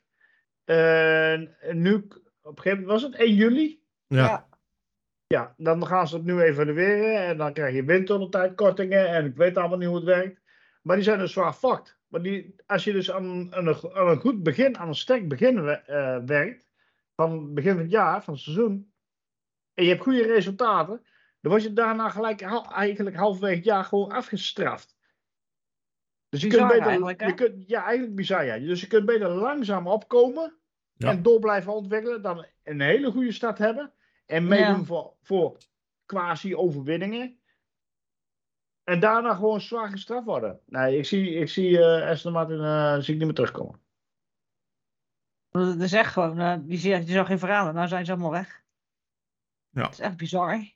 eh, nu, op een gegeven moment was het 1 juli. ja. Ja. Dan gaan ze het nu evalueren en dan krijg je windtunneltijdkortingen en ik weet allemaal niet hoe het werkt. Maar die zijn dus zwaar fucked. Maar die, als je dus aan, aan, een, aan een goed begin, aan een sterk begin eh, werkt, van het begin van het jaar, van het seizoen, en je hebt goede resultaten, dan word je daarna gelijk hal- eigenlijk halverwege het jaar gewoon afgestraft. Dus je Bizar kunt beter, eigenlijk, hè? je kunt, ja, eigenlijk bizar, ja. Dus je kunt beter langzaam opkomen Ja. en door blijven ontwikkelen dan een hele goede start hebben en meedoen Ja. voor, voor quasi-overwinningen. En daarna gewoon zwaar gestraft worden. Nee, ik zie, ik zie eh Aston Martin eh, zie ik niet meer terugkomen. Dat is echt gewoon, die, zie- die zag geen verhalen. Nou zijn ze allemaal weg. Ja. Dat is echt bizar.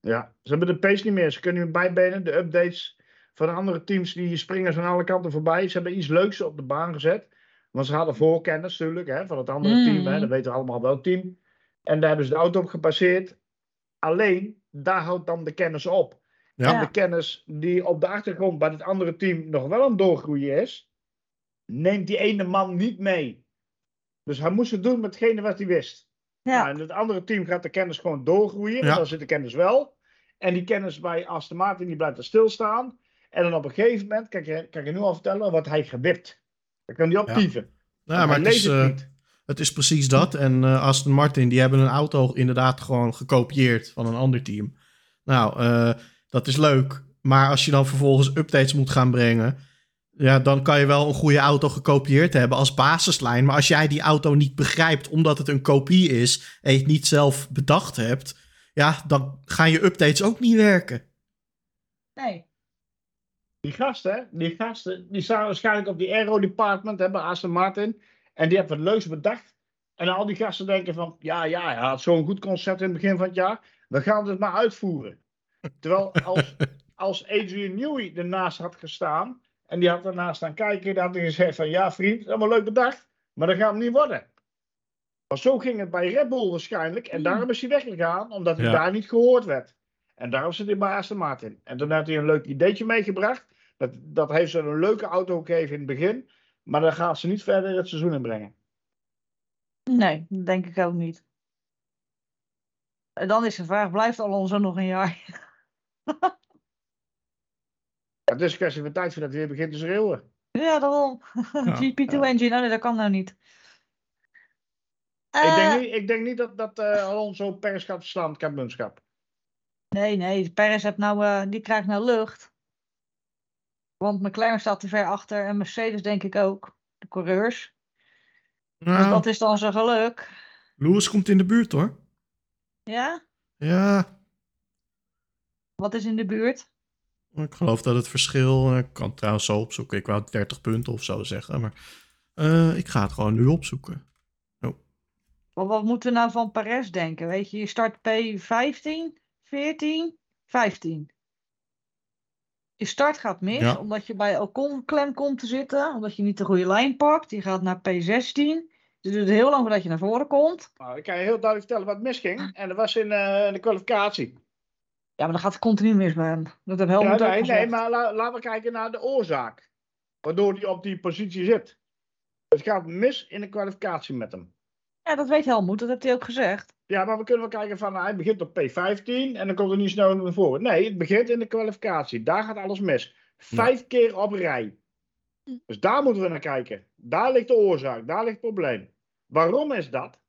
Ja, ze hebben de pace niet meer. Ze kunnen nu bijbenen. De updates van de andere teams die springen ze aan alle kanten voorbij. Ze hebben iets leuks op de baan gezet. Want ze hadden voorkennis natuurlijk hè, van het andere Mm. team. Hè. Dat weten we allemaal welk team. En daar hebben ze de auto op gebaseerd. Alleen, daar houdt dan de kennis op. Ja. En de kennis die op de achtergrond bij het andere team nog wel aan het doorgroeien is, neemt die ene man niet mee. Dus hij moest het doen met hetgene wat hij wist. Ja, Nou, en het andere team gaat de kennis gewoon doorgroeien, want Ja. dan zit de kennis wel. En die kennis bij Aston Martin die blijft er stilstaan. En dan op een gegeven moment, kan ik je, kan ik je nu al vertellen, wordt hij gewipt. Dan kan hij optieven. Ja, maar hij het is, leest het is precies dat. En eh, Aston Martin, die hebben een auto inderdaad gewoon gekopieerd van een ander team. Nou, eh, dat is leuk. Maar als je dan vervolgens updates moet gaan brengen... Ja, dan kan je wel een goede auto gekopieerd hebben als basislijn. Maar als jij die auto niet begrijpt omdat het een kopie is... en je het niet zelf bedacht hebt... ja, dan gaan je updates ook niet werken. nee. Die gasten, die gasten, die staan waarschijnlijk op die aero department, hebben Aston Martin. En die hebben wat leuks bedacht. En al die gasten denken van, ja, ja, hij had zo'n goed concept in het begin van het jaar. We gaan het maar uitvoeren. Terwijl als, als Adrian Newey ernaast had gestaan En die had daarnaast staan kijken. Die had hij gezegd van, ja vriend, allemaal leuk bedacht. Maar dat gaat hem niet worden. Maar zo ging het bij Red Bull waarschijnlijk. En daarom is hij weggegaan, omdat hij Ja. daar niet gehoord werd. En daarom zit hij bij Aston Martin. En toen had hij een leuk ideetje meegebracht. Dat, dat heeft ze een leuke auto gegeven in het begin. Maar dan gaat ze niet verder het seizoen inbrengen. Nee, dat denk ik ook niet. En dan is de vraag, blijft Alonso nog een jaar? Het is een kwestie van tijd voordat hij weer begint te schreeuwen. Ja, daarom. Ja. GP2 engine, oh nee, dat kan nou niet. Ik Eh, denk niet, ik denk niet dat, dat eh, Alonso Perez gaat verslaan, het kampioenschap. Nee, nee, Perez heeft nou, eh, die krijgt nou lucht. Want McLaren staat te ver achter en Mercedes denk ik ook. De coureurs. Dus Nou, dat is dan zijn geluk. Lewis komt in de buurt hoor. Ja? Ja, Wat is in de buurt? ik geloof dat het verschil... eh, Ik kan het trouwens zo opzoeken. Ik wou 30 punten of zo zeggen. Maar eh, ik ga het gewoon nu opzoeken. Wat, wat moeten we nou van Perez denken? Weet je, je start P15, 14, 15. Je start gaat mis, Ja. omdat je bij Ocon klem komt te zitten. Omdat je niet de goede lijn pakt. Je gaat naar P16. Dus het duurt heel lang voordat je naar voren komt. Nou, ik kan je heel duidelijk vertellen wat misging. En dat was in eh, de kwalificatie. Ja, maar dan gaat het continu mis bij hem. Dat heb Helmut Ja, ook nee, gezegd. nee, maar la- laten we kijken naar de oorzaak. Waardoor hij op die positie zit. Het gaat mis in de kwalificatie met hem. Ja, dat weet Helmut. Dat heeft hij ook gezegd. Ja, maar we kunnen wel kijken van hij begint op P15 en dan komt er niet snel naar voren. Nee, het begint in de kwalificatie. Daar gaat alles mis. Vijf keer op rij. Dus daar moeten we naar kijken. Daar ligt de oorzaak, daar ligt het probleem. Waarom is dat?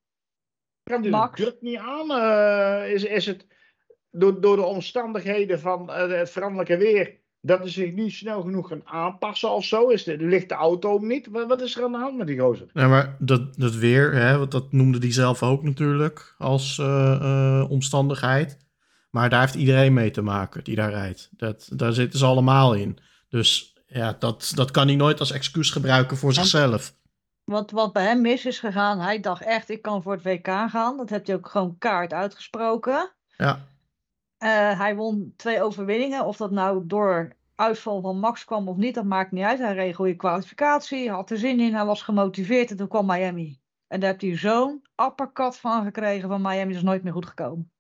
Kan de druk niet aan? Eh, is, is het door, door de omstandigheden van eh, het veranderlijke weer dat hij zich niet snel genoeg kan aanpassen of zo? Is de, ligt de auto hem niet? Wat, wat is er aan de hand met die gozer? Ja, maar dat, dat weer, hè, want dat noemde hij zelf ook natuurlijk als eh, eh, omstandigheid. Maar daar heeft iedereen mee te maken die daar rijdt. Dat, daar zitten ze allemaal in. Dus ja, dat, dat kan hij nooit als excuus gebruiken voor zichzelf. Wat, wat bij hem mis is gegaan, hij dacht echt, ik kan voor het WK gaan. Dat heeft hij ook gewoon kaart uitgesproken. Ja, Eh, hij won twee overwinningen. Of dat nou door uitval van Max kwam of niet, dat maakt niet uit. Hij reed goede kwalificatie, had er zin in, hij was gemotiveerd en toen kwam Miami. En daar heeft hij zo'n uppercut van gekregen van Miami, dat is nooit meer goed gekomen.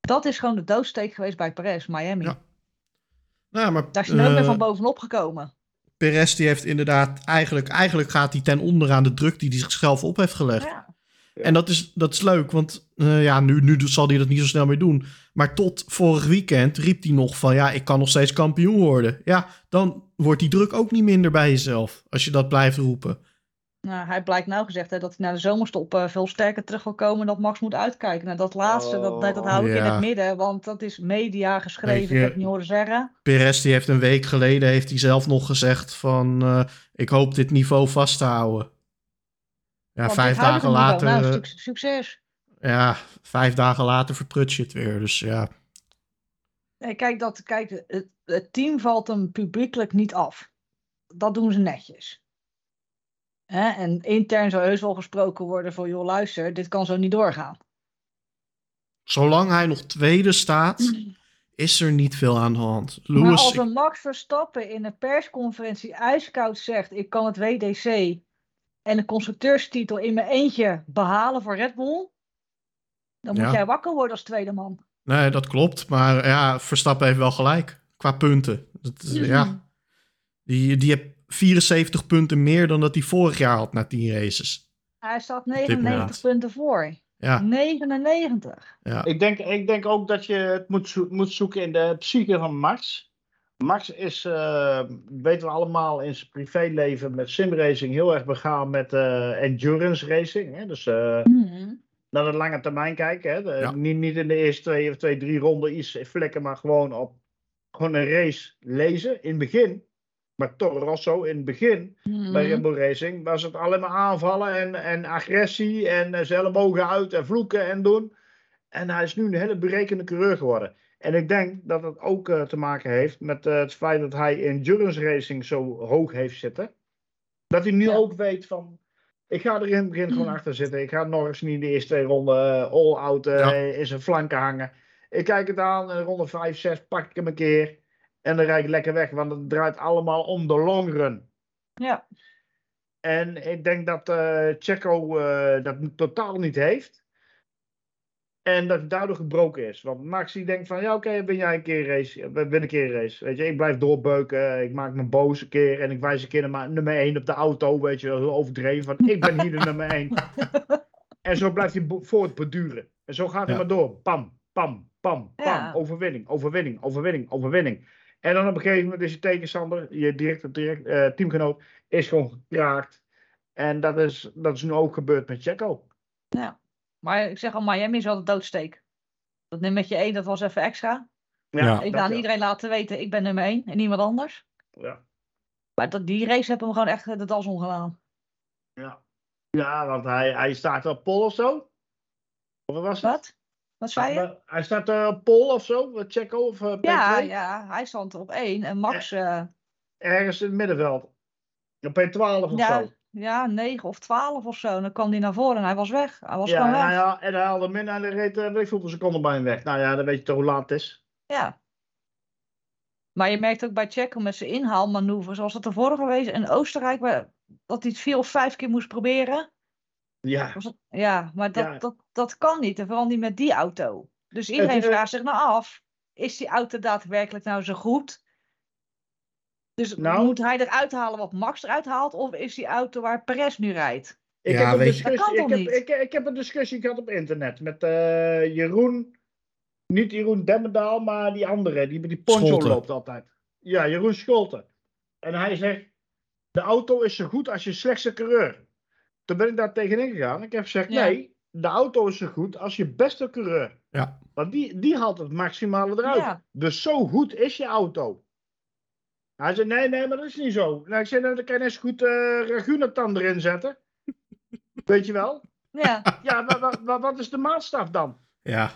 Dat is gewoon de doodsteek geweest bij Perez, Miami. Ja. nou, maar Daar is hij nooit meer eh, van bovenop gekomen. Perez die heeft inderdaad eigenlijk, eigenlijk gaat hij ten onder aan de druk die hij zichzelf op heeft gelegd. Ja. En dat is, dat is leuk, want eh, ja, nu, nu zal hij dat niet zo snel meer doen. Maar tot vorig weekend riep hij nog van, ja, ik kan nog steeds kampioen worden. Ja, dan wordt die druk ook niet minder bij jezelf, als je dat blijft roepen. Nou, hij blijkt nou gezegd hè, dat hij na de zomerstop eh, veel sterker terug wil komen en dat Max moet uitkijken. Nou, dat laatste, dat, dat, dat hou ik in het midden, want dat is media geschreven, je- ik heb het niet horen zeggen. Perez die heeft een week geleden, heeft hij zelf nog gezegd van, eh, ik hoop dit niveau vast te houden. Ja, vijf dagen later, Nou, eh, suc- succes. ja, vijf dagen later verpruts je het weer. Dus ja, Nee, kijk, dat, kijk het, het team valt hem publiekelijk niet af. Dat doen ze netjes. Hè? En intern zou heus wel gesproken worden van, joh luister, dit kan zo niet doorgaan. zolang hij nog tweede staat, is er niet veel aan de hand. Maar als een Max Verstappen in een persconferentie ijskoud zegt: Ik kan het WDC en de constructeurstitel in mijn eentje behalen voor Red Bull. Dan moet Ja. jij wakker worden als tweede man. Nee, dat klopt. Maar ja, Verstappen heeft wel gelijk. Qua punten. Dat, is- Mhm. ja, die, die heeft 74 punten meer dan dat hij vorig jaar had na 10 races. Hij staat dit 99 moment. punten voor. Ja, 99. ja. Ik denk, ik denk ook dat je het moet, zo- moet zoeken in de psyche van Max. Max is, eh, weten we allemaal, in zijn privéleven met simracing heel erg begaan met eh, endurance racing. Hè? Dus eh, Mhm. naar de lange termijn kijken. Hè? De- Ja. niet, niet in de eerste twee of twee, drie ronden iets flikken, maar gewoon op gewoon een race lezen. In het begin, maar Toro Rosso in het begin Mhm. bij Red Bull Racing was het alleen maar aanvallen en, en agressie en uh, zijn ellebogen uit en vloeken en doen. En hij is nu een hele berekende coureur geworden. En ik denk dat het ook eh, te maken heeft met eh, het feit dat hij endurance racing zo hoog heeft zitten. Dat hij nu Ja. ook weet van, ik ga er in het begin gewoon achter zitten. Ik ga Norris niet in de eerste twee ronden eh, all-out eh, Ja. in zijn flanken hangen. Ik kijk het aan, in ronde 5, 6 pak ik hem een keer. En dan rijd ik lekker weg, want het draait allemaal om de long run. Ja. En ik denk dat eh Checo eh, dat totaal niet heeft. En dat het daardoor gebroken is. Want Max die denkt van, ja oké, ben jij een keer een race. Ben ben een keer een race. Weet je, ik blijf doorbeuken. Ik maak me boos een keer. En ik wijs een keer naar nummer 1 op de auto. Weet je, heel overdreven. Van, ik ben hier de nummer 1. en zo blijft hij voortbeduren. En zo gaat hij Ja. maar door. Pam, pam, pam, pam. Ja. Overwinning, overwinning, overwinning, overwinning. En dan op een gegeven moment is je tegenstander, je directe direct, eh, teamgenoot, is gewoon gekraakt. En dat is, dat is nu ook gebeurd met Checo. ja. Maar ik zeg al, Miami is wel de doodsteek. Dat nummertje 1, dat was even extra. Ja. Ik dat aan ja. iedereen laten weten, ik ben nummer 1 en niemand anders. Ja. Maar dat, die race hebben hem gewoon echt de das omgedaan. Ja, ja want hij, hij staat op pol of zo. Of wat was het? Wat? Wat zei je? Hij staat eh, op pol of zo, Checo of eh, P2. Ja, ja, hij stond op 1 en Max, eh, Ergens in het middenveld. Op P12 of ja, zo. Ja, 9 of 12 of zo. En dan kwam hij naar voren en hij was weg. Hij was Ja, gewoon weg. haal- en hij haalde hem in en hij reed uh, weet hoeveel seconden bij hem weg. Nou ja, dan weet je toch hoe laat het is. Ja. Maar je merkt ook bij Checo met zijn inhaalmanoeuvre, zoals het ervoor geweest in Oostenrijk, dat hij het vier of vijf keer moest proberen. Ja, het, ja, maar dat, Ja. Dat, dat kan niet. En vooral niet met die auto. Dus iedereen Het, eh, vraagt zich nou af, is die auto daadwerkelijk nou zo goed? Dus Nou. moet hij eruit halen wat Max eruit haalt? Of is die auto waar Perez nu rijdt? ik, Ja, heb een weet je- discussie, ik, heb, ik, ik heb een discussie gehad op internet met eh, Jeroen. Niet Jeroen Demmendaal, maar die andere, die met die poncho Scholten. loopt altijd. Ja, Jeroen Scholten. En hij zegt, de auto is zo goed als je slechtste coureur. Toen ben ik daar tegenin gegaan. Ik heb gezegd, Ja. nee, de auto is zo goed als je beste coureur. Ja. Want die, die haalt het maximale eruit. Ja. Dus zo goed is je auto. Hij zei, nee, nee, maar dat is niet zo. Nou, ik zei, nou, dan kan je net zo goed eh Ragunatan erin zetten. Weet je wel? Ja, Ja, maar, maar- maar wat is de maatstaf dan? Ja.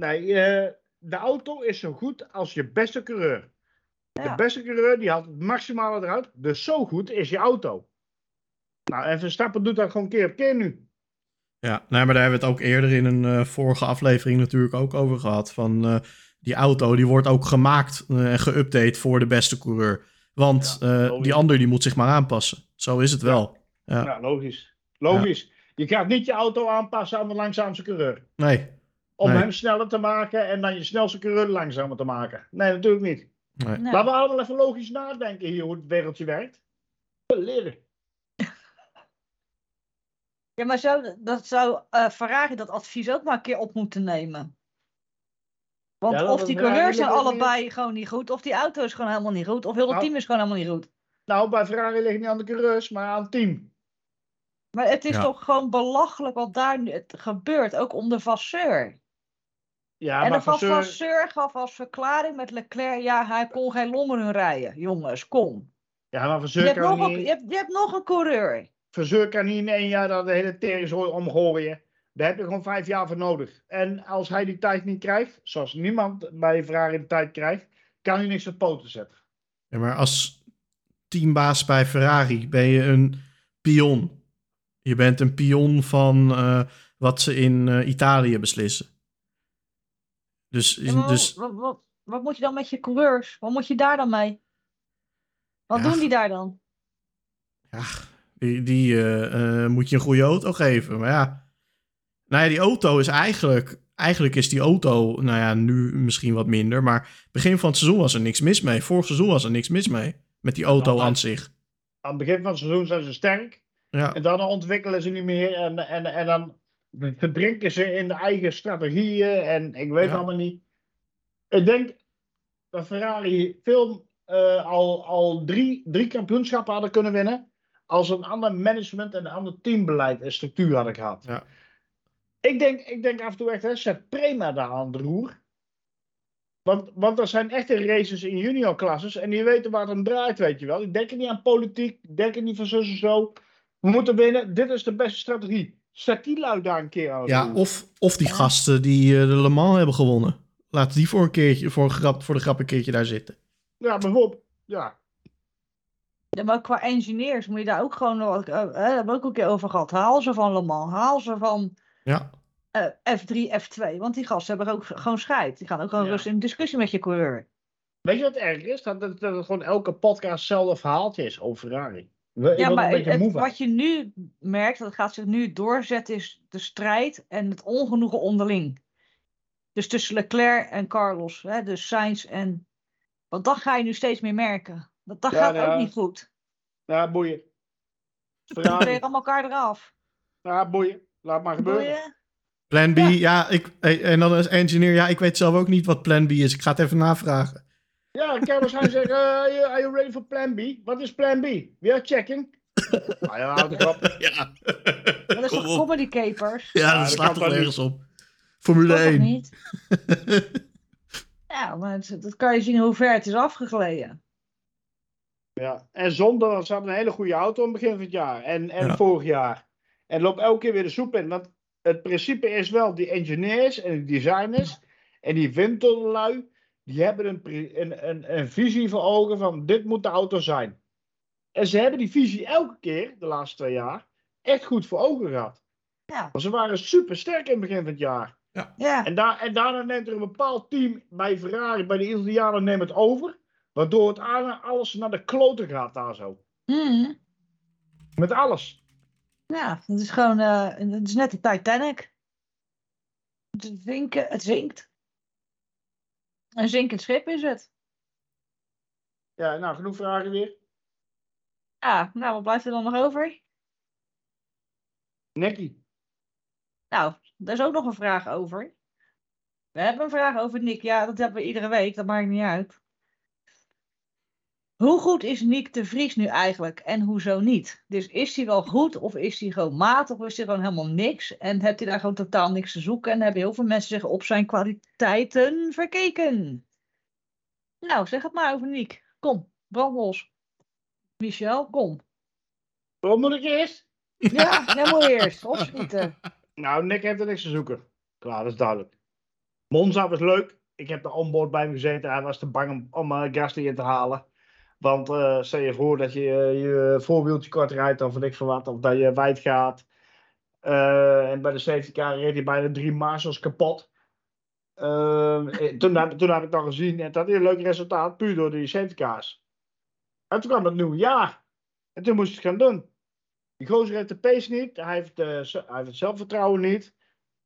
Nee, eh, de auto is zo goed als je beste coureur. De beste coureur die haalt het maximale eruit. Dus zo goed is je auto. Nou, en Verstappen doet dat gewoon keer op keer nu. Ja, nee, maar daar hebben we het ook eerder in een eh, vorige aflevering natuurlijk ook over gehad. Van eh, die auto, die wordt ook gemaakt eh, en geüpdate voor de beste coureur. Want Ja, eh, die ander die moet zich maar aanpassen. Zo is het wel. Ja. Ja, logisch. Logisch. Je gaat niet je auto aanpassen aan de langzaamste coureur. Nee, Om Nee. hem sneller te maken en dan je snelste coureur langzamer te maken. Nee, natuurlijk niet. nee. Nee. Laten we allemaal even logisch nadenken hier hoe het wereldje werkt. Leren. Ja, maar zo, dat zou eh, Ferrari dat advies ook maar een keer op moeten nemen. Want Ja, of die coureurs zijn allebei gewoon niet goed, of die auto is gewoon helemaal niet goed, of heel het Nou. team is gewoon helemaal niet goed. Nou, bij Ferrari ligt niet aan de coureurs, maar aan het team. Maar het is Ja. toch gewoon belachelijk wat daar gebeurt, ook om de Vasseur. Ja, en maar de Vasseur- Vasseur gaf als verklaring met Leclerc, ja, hij kon geen longen rijden. Jongens, kom. ja, maar Je Vasseur hebt, kan, nog een, niet, je, hebt, je hebt nog een coureur. Vasseur kan niet in één jaar dat de hele teringzooi omgooien. Daar heb je gewoon vijf jaar voor nodig. En als hij die tijd niet krijgt, zoals niemand bij Ferrari de tijd krijgt, kan hij niks op poten zetten. Ja, maar als teambaas bij Ferrari ben je een pion. Je bent een pion van eh, wat ze in eh, Italië beslissen. Dus, Ja, dus wat, wat, wat moet je dan met je coureurs? Wat moet je daar dan mee? Wat Ja. doen die daar dan? ja, die, die eh, eh, moet je een goede auto geven. Maar ja, nou ja, die auto is eigenlijk... Eigenlijk is die auto, nou ja, nu misschien wat minder. Maar begin van het seizoen was er niks mis mee. Vorig seizoen was er niks mis mee. Met die auto Nou, aan zich. Aan het begin van het seizoen zijn ze sterk. Ja, En dan ontwikkelen ze niet meer. En, en, en dan verdrinken ze in de eigen strategieën. En ik weet Ja. allemaal niet. Ik denk dat Ferrari veel eh, al, al drie, drie kampioenschappen hadden kunnen winnen. Als een ander management en een ander teambeleid en structuur hadden gehad. Ja. Ik, denk, ik denk af en toe echt, hè, zet Prema daar aan het roer. Want, want er zijn echte races in juniorklasses en die weten waar het om draait, weet je wel. Die denken niet aan politiek, die denken niet van zo en zo. We moeten winnen, dit is de beste strategie. Zet die lui daar een keer aan. ja roer. of, of die gasten die eh, de Le Mans hebben gewonnen. Laat die voor een keertje, voor, een grap, voor de grap een keertje daar zitten. Ja, bijvoorbeeld. Ja. Ja, maar qua engineers moet je daar ook gewoon, eh, eh, daar hebben we ook een keer over gehad. Haal ze van Le Mans, haal ze van Ja, eh, F3, F2. Want die gasten hebben ook gewoon scheid. Die gaan ook gewoon Ja. rustig in discussie met je coureur. Weet je wat erg is? Dat, dat, gewoon elke podcast hetzelfde verhaaltje is over Ferrari. We- Ja, maar het- wat je nu merkt, dat gaat zich nu doorzetten, is de strijd en het ongenoegen onderling. Dus tussen Leclerc en Carlos, hè, dus Sainz en... Want dat ga je nu steeds meer merken. Dat, dat Ja, gaat ook niet goed. Ja, boeien. Ze proberen allemaal elkaar eraf. Ja, boeien. Laat maar gebeuren. Plan B, Ja. ja, ik, en dan als engineer, ja, ik weet zelf ook niet wat plan B is. Ik ga het even navragen. Ja, ik kan waarschijnlijk zeggen, eh, are you- ready for plan B? Wat is plan B? We are checking. nou ja, houd. Ja, Dat is Kom toch op. comedy capers? Ja, Ja, dat dat slaat toch nergens op. Formule Dat toch 1. niet? Ja, maar het- dat kan je zien hoe ver het is afgegleden. Ja. En zonder, ze hadden een hele goede auto aan het begin van het jaar. En, en Ja. vorig jaar. En loopt elke keer weer de soep in. Want het principe is wel, die engineers en die designers en die windtunnellui, die hebben een, een, een, een visie voor ogen van dit moet de auto zijn. En ze hebben die visie elke keer, de laatste twee jaar, echt goed voor ogen gehad. Ja. Want ze waren super sterk in het begin van het jaar. Ja, En, daar, en daarna neemt er een bepaald team bij Ferrari, bij de Italianen, neemt het over. Waardoor het aan- alles naar de kloten gaat daar zo. Mhm. Met alles. Ja het is gewoon, eh, het is net de Titanic. Het, zinken, het zinkt. Een zinkend schip is het. Ja, nou, genoeg vragen weer. Ja, nou, wat blijft er dan nog over? Nicky. Nou, daar is ook nog een vraag over. We hebben een vraag over Nick. Ja, dat hebben we iedere week. Dat maakt niet uit. Hoe goed is Nick de Vries nu eigenlijk en hoezo niet? Dus is hij wel goed of is hij gewoon matig of is hij gewoon helemaal niks? En hebt hij daar gewoon totaal niks te zoeken en hebben heel veel mensen zich op zijn kwaliteiten verkeken? Nou, zeg het maar over Nick. Kom, brand los. Michel, kom. Wat moet ik eerst? Ja, moet eerst. Opschieten. Nou, Nick heeft er niks te zoeken. Klaar, dat is duidelijk. Monza was leuk. Ik heb de onboard bij hem gezeten. Hij was te bang om, om eh, Gasly in te halen. Want eh, stel je voor dat je eh, je voorwieltje kort rijdt of ik veel wat. Of dat je wijd gaat. Eh, en bij de safety car reed hij bijna drie marshals kapot. Eh, eh, toen, heb, toen heb ik dat gezien. En dat is een leuk resultaat. Puur door die safety cars. En toen kwam het nieuwe jaar. En toen moest hij het gaan doen. Die gozer heeft de pace niet. Hij heeft, hij heeft het zelfvertrouwen niet.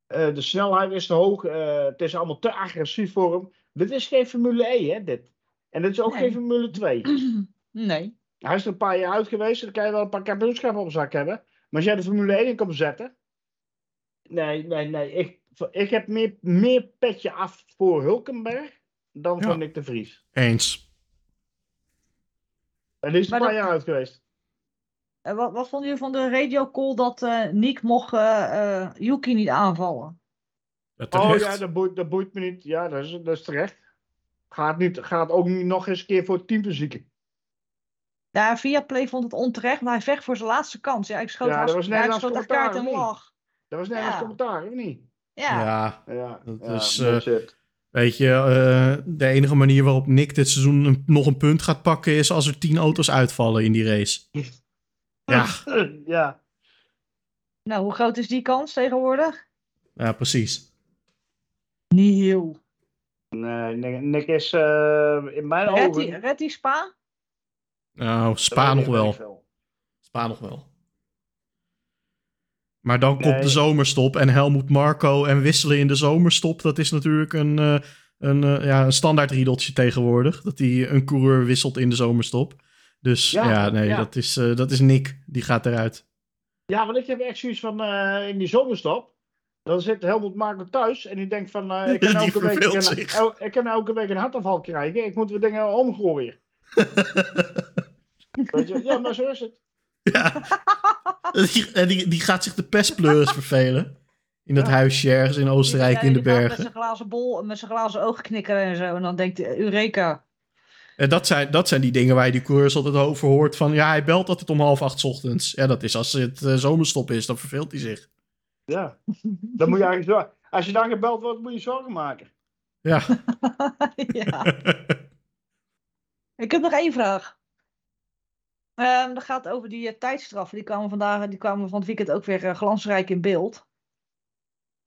De snelheid is te hoog. het is allemaal te agressief voor hem. Dit is geen Formule E, hè, dit. En dit is ook Nee. geen Formule 2. Nee. Hij is er een paar jaar uit geweest. Dan kan je wel een paar kampioenschappen op zak hebben. Maar als jij de Formule 1 in komt zetten. Nee, nee, nee. Ik, ik heb meer, meer petje af voor Hulkenberg. dan Ja. voor Nick de Vries. Eens. En die is er een paar dat- jaar uit geweest. En wat, wat vonden jullie van de radio call dat eh Nick mocht eh, eh, Yuki niet aanvallen? Ja, Oh terecht. ja, dat boeit, dat boeit me niet. Ja, dat is, dat is terecht. Gaat, niet, gaat ook niet nog eens een keer voor het team te zieken. Ja, Viaplay vond het onterecht, maar hij vecht voor zijn laatste kans. Ja, ik schoot, Ja, was ja, ik Nederlands schoot echt kaart en lach. Dat was nergens Ja. commentaar, of niet? Ja. ja, Ja, Dat ja, is, bullshit. weet je, eh, de enige manier waarop Nick dit seizoen een- nog een punt gaat pakken is als er tien auto's uitvallen in die race. Ja, ja. Nou, hoe groot is die kans tegenwoordig? ja precies. Niet heel. Nee, Nick, Nick is eh, in mijn Redt ogen... die, Spa? Nou, Spa nog wel. Spa nog wel. Maar dan komt de zomerstop en Helmoet Marco en wisselen in de zomerstop. Dat is natuurlijk een, eh, een, eh, ja, een standaard riedeltje tegenwoordig. Dat hij een coureur wisselt in de zomerstop. Dus ja, Ja, nee, ja. Dat, is, eh, dat is Nick. Die gaat eruit. Ja, want ik heb echt zoiets van eh, in die zomerstop. Dan zit Helmut Marko thuis en die denkt van... eh, ik, kan Die elke week, zich. el- ik kan elke week een hartaanval krijgen. Ik moet weer dingen omgooien. Weet je? Ja, maar zo is het. Ja. die, en die, die gaat zich de pestpleuris vervelen. In dat Ja. huisje ergens in Oostenrijk in de gaat Met bergen. zijn glazen bol, met zijn glazen ogen knikkeren en zo. En dan denkt hij, Eureka. En dat zijn, dat zijn die dingen waar je die coureurs altijd over hoort. Van ja, hij belt altijd om half acht 's ochtends. Ja, dat is als het eh, zomerstop is, dan verveelt hij zich. Ja. Dan moet je eigenlijk zorgen. Als je dan gebeld wordt, moet je zorgen maken. Ja. ja. Ik heb nog één vraag. Ehm dat gaat over die eh, tijdstraffen. Die kwamen vandaag, die kwamen van het weekend ook weer eh, glansrijk in beeld.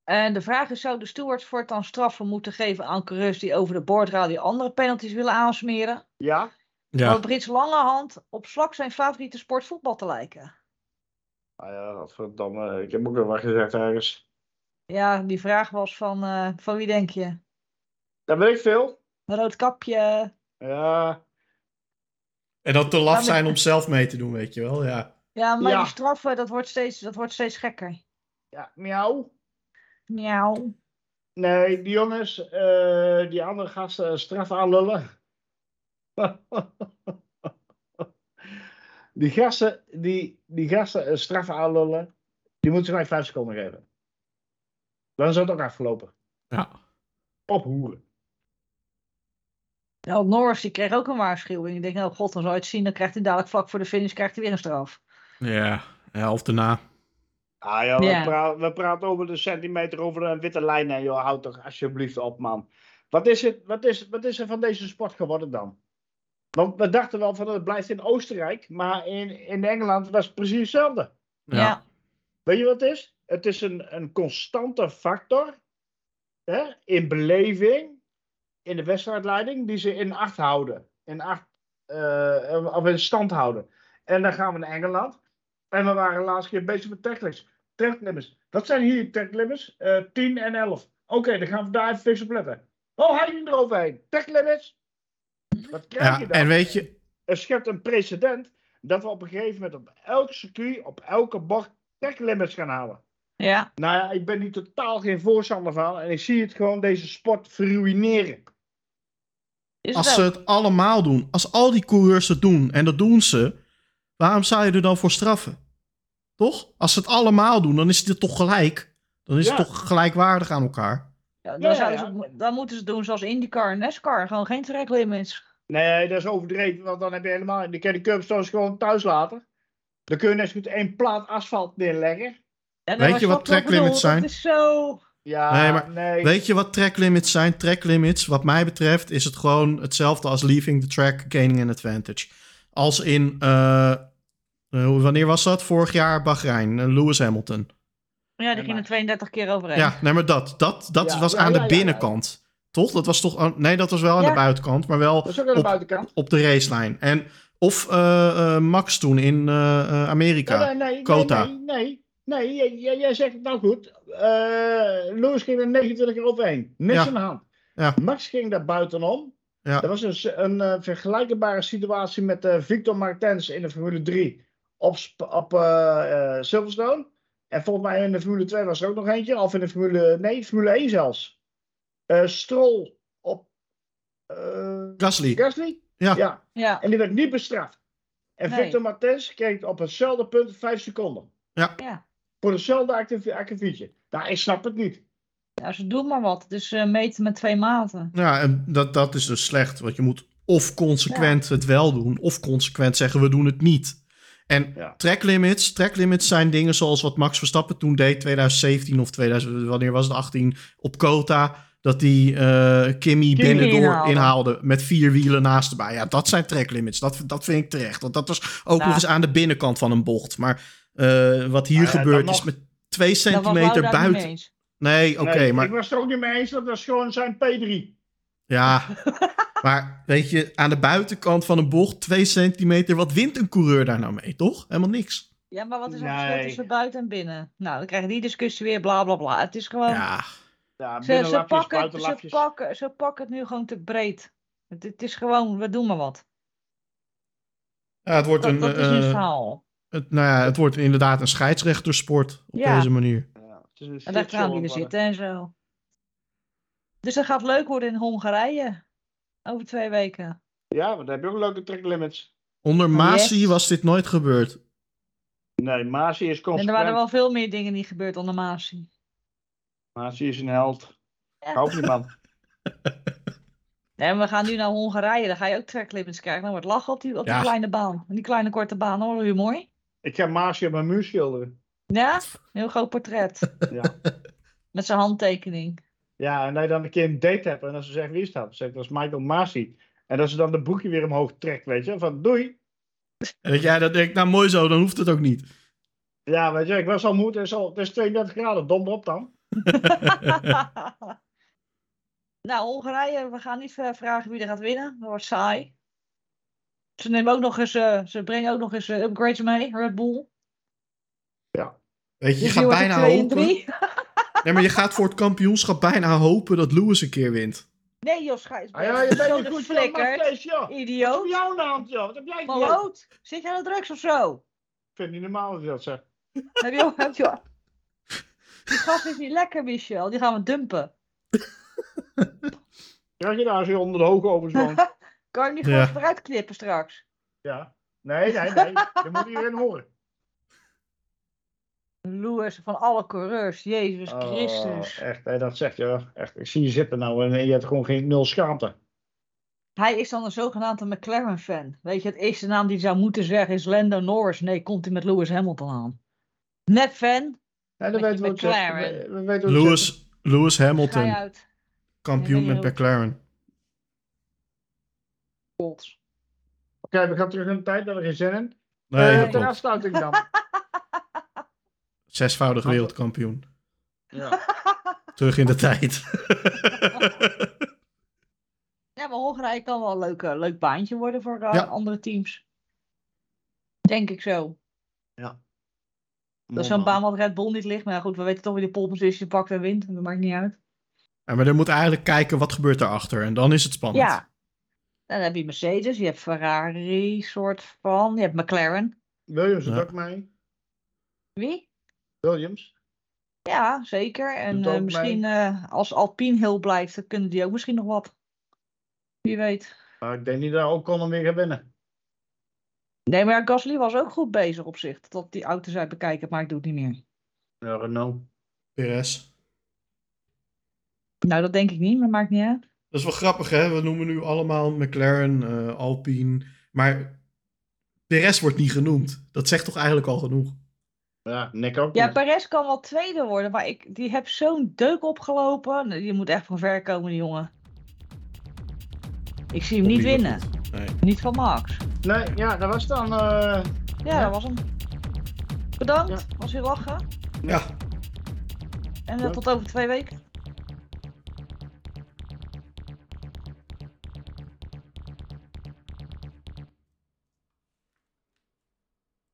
En de vraag is, zou de stewards voortaan straffen moeten geven aan coureurs die over de boordradio andere penalties willen aansmeren? Ja? Ja. Want Brits Langehand op vlak zijn favoriete sport voetbal te lijken. Nou ja, wat verdomme. Ik heb ook wel wat gezegd ergens. Ja, die vraag was van, eh, van wie denk je? Dat weet ik veel. Een rood kapje. Ja. En dat te laf zijn om zelf mee te doen, weet je wel. Ja. Ja, maar Ja. die straffen, dat wordt steeds, dat wordt steeds gekker. Ja, miauw. Miauw. Nee, die jongens, eh, die andere gasten straf aanlullen. die gasten, die, die gasten een straf aanlullen, die moeten ze mij vijf seconden geven. Dan is het ook afgelopen. Ja. Ophoeren. Nou, Norris die kreeg ook een waarschuwing. Ik denk, nou god, dan zou je het zien. Dan krijgt hij dadelijk vlak voor de finish krijgt hij weer een straf. Ja. ja of daarna. Ah ja, we, Ja. pra- we praten over de centimeter over een witte lijn. En joh, houd toch alsjeblieft op, man. Wat is, het, wat, is, wat is er van deze sport geworden dan? Want we dachten wel van het blijft in Oostenrijk. Maar in, in Engeland was het precies hetzelfde. Ja. Weet je wat het is? Het is een, een constante factor hè, in beleving, in de wedstrijdleiding, die ze in acht houden. In acht, eh, of in stand houden. En dan gaan we naar Engeland. En we waren de laatste keer bezig met tracklimits. Tracklimits. Wat zijn hier tracklimits? Eh 10 en 11. Oké, dan gaan we daar even fix op letten. Oh, hij ging eroverheen. Tracklimits. Wat krijg Ja, je dan? en weet je, er schept een precedent dat we op een gegeven moment op elk circuit, op elke bocht, tracklimits gaan halen. Ja. Nou ja, ik ben hier totaal geen voorstander van en ik zie het gewoon deze sport verruineren. Is als ze het allemaal doen, als al die coureurs het doen, en dat doen ze, waarom zou je er dan voor straffen? Toch? Als ze het allemaal doen, dan is het toch gelijk. Dan is Ja. het toch gelijkwaardig aan elkaar. Ja, dan, Ja, ze, dan moeten ze het doen zoals IndyCar en NASCAR. Gewoon geen track limits. Nee, dat is overdreven, want dan heb je helemaal. Dan kan je de curbstones gewoon thuis laten. Dan kun je net zo goed één plaat asfalt neerleggen. Ja, Weet je wat snap ik track limits bedoel? zijn? Dat is zo... Ja, Nee, nee. maar Weet je wat track limits zijn? Track limits, wat mij betreft, is het gewoon hetzelfde als leaving the track, gaining an advantage. Als in, eh, eh, wanneer was dat? Vorig jaar Bahrein, eh, Lewis Hamilton. Ja, die ging er maar- 32 keer overheen. Ja, nee, maar dat, dat, dat Ja, was ja, aan ja, de ja, ja. binnenkant. Toch? Dat was toch, nee, dat was wel aan Ja. de buitenkant, maar wel Dat is ook aan de op- buitenkant. op de racelijn. En, of eh, eh, Max toen in eh, Amerika. Nee, nee, nee, Kota. nee, nee, nee, jij, zegt het nou goed. Lewis ging er 29 keer overheen. Niks Ja. aan de hand. Ja. Max ging daar buitenom. Ja. Dat was een, vergelijkbare situatie met Victor Martens in de Formule 3 op, op Silverstone. En volgens mij in de Formule 2 was er ook nog eentje. Of in de Formule, nee, Formule 1 zelfs. Eh Stroll op eh Gasly. Gasly. Ja. ja. Ja, En die werd niet bestraft. En Nee. Victor Martens kreeg op hetzelfde punt 5 seconden. ja. Voor hetzelfde akkefietje. Nou, ik snap het niet. ja, ze doen maar wat. Dus eh, meten met twee maten. Ja, en dat, dat is dus slecht. Want je moet of consequent het wel doen, of consequent zeggen we doen het niet. En Ja. track limits, track limits zijn dingen zoals wat Max Verstappen toen deed, 2017 of 2000, wanneer was het, 18, op Kota. Dat die eh Kimmy binnendoor inhaalde. inhaalde met vier wielen naast erbij. Ja, dat zijn track limits. Dat, dat vind ik terecht. Want dat was ook Nou. nog eens aan de binnenkant van een bocht. Maar eh, wat hier Nou ja, gebeurt is nog- met twee centimeter buiten. eens. Nee, oké, Nee, maar Ik was het er ook niet mee eens dat dat is gewoon zijn P3. Ja, maar weet je, aan de buitenkant van een bocht, twee centimeter, wat wint een coureur daar nou mee, toch? Helemaal niks. Ja, maar wat is het Nee. verschil tussen buiten en binnen? Nou, dan krijgen die discussie weer, bla bla bla. Het is gewoon... Ja, Ja, Ze, ze, pakken, ze, pakken, ze pakken het nu gewoon te breed. Het, het is gewoon, we doen maar wat. ja het wordt Dat, een, dat is het eh, verhaal. het, nou ja, het wordt inderdaad een scheidsrechtersport op Ja. deze manier. Ja, het is een En daar gaan die geworden. zitten en zo. Dus dat gaat leuk worden in Hongarije. Over twee weken. Ja, want daar heb je ook leuke track limits. Onder Masi Yes. was dit nooit gebeurd. Nee, Masi is En er waren wel veel meer dingen niet gebeurd onder Masi. Masi is een held. Ja. Hou die man. Nee, we gaan nu naar Hongarije. Dan ga je ook tracklimits krijgen. Dan wordt lachen op die, op die Ja. kleine baan. Die kleine korte baan hoor. Hoe mooi. Ik ga Masi op mijn muur schilderen. Ja, een heel groot portret. Ja. Met zijn handtekening. ja, en dat je dan een keer een date hebt en dan ze zeggen wie is dat? Zeg dat is Michael Masi. En dat ze dan de broekje weer omhoog trekt, weet je. Van doei. En dat jij dat denkt, nou mooi zo, dan hoeft het ook niet. Ja, weet je, ik was al moe. Het is, al, het is 32 graden. Dom op dan. nou, Hongarije, we gaan niet eh, vragen wie er gaat winnen. Dat wordt saai. Ze nemen ook nog eens, eh, ze brengen ook nog eens eh, upgrades mee, Red Bull. Weet je, je Dus gaat bijna hopen. drie. Nee, maar je gaat voor het kampioenschap bijna hopen dat Lewis een keer wint. Nee, Jos, ga eens Ah, ja, je bent de goed, joh. Wat Idioot. heb jou aan de hand, joh? Wat heb jij gedaan? Zit je aan de drugs of zo? Ik vind het niet normaal dat je dat zegt. Heb je, heb je... Die gast is niet lekker, Michel. Die gaan we dumpen. Krijg je daar je onder de hoge overzoon? Kan je niet Ja. gewoon eruit knippen straks? ja. Nee, nee, nee. Dat moet iedereen horen. Lewis van alle coureurs. Jezus Oh, Christus. echt, hè, dat zegt je. Echt, ik zie je zitten nou en je hebt gewoon geen nul schaamte. Hij is dan een zogenaamde McLaren-fan. Weet je, het eerste naam die hij zou moeten zeggen is Lando Norris. Nee, komt hij met Lewis Hamilton aan. Net fan. Dat weten we. We, we weten. Lewis, Lewis Hamilton, kampioen met McLaren. Oké, we gaan terug in de tijd, daar heb ik geen zin in. Nee, Eh, dat ter klopt. afsluiting dan. Zesvoudig wereldkampioen. Ja. Terug in de tijd. Ja, maar Hongarije kan wel een leuk, eh, leuk baantje worden voor eh, Ja. andere teams. Denk ik zo. Dat is zo'n baan wat Red Bull niet ligt. Maar ja, goed, we weten toch wie de pole position pakt en wint. Dat maakt niet uit. Ja, maar dan moet eigenlijk kijken wat gebeurt daarachter. En dan is het spannend. Ja. Dan heb je Mercedes, je hebt Ferrari, soort van. Je hebt McLaren. Williams doet Ja. ook mee. Wie? Williams. Ja, zeker. En eh, ook misschien eh, als Alpine heel blijft, dan kunnen die ook misschien nog wat. Wie weet. Maar ik denk niet dat Ocon hem weer gaat winnen. Nee, maar Gasly was ook goed bezig op zich. Tot die auto's uit bekijken, maar ik doe het niet meer. Ja, Renault. Perez. Nou, dat denk ik niet, maar maakt niet uit. Dat is wel grappig, hè? We noemen nu allemaal McLaren, eh, Alpine. Maar Perez wordt niet genoemd. Dat zegt toch eigenlijk al genoeg? Ja, Nick ook Ja. Perez kan wel tweede worden, maar ik, die heeft zo'n deuk opgelopen. Die moet echt van ver komen, die jongen. Ik zie hem niet winnen. Nee. Niet van Max. Nee, ja, dat was dan... eh, Ja, Ja. dat was hem. Bedankt, was weer lachen. Ja, En eh, tot over twee weken.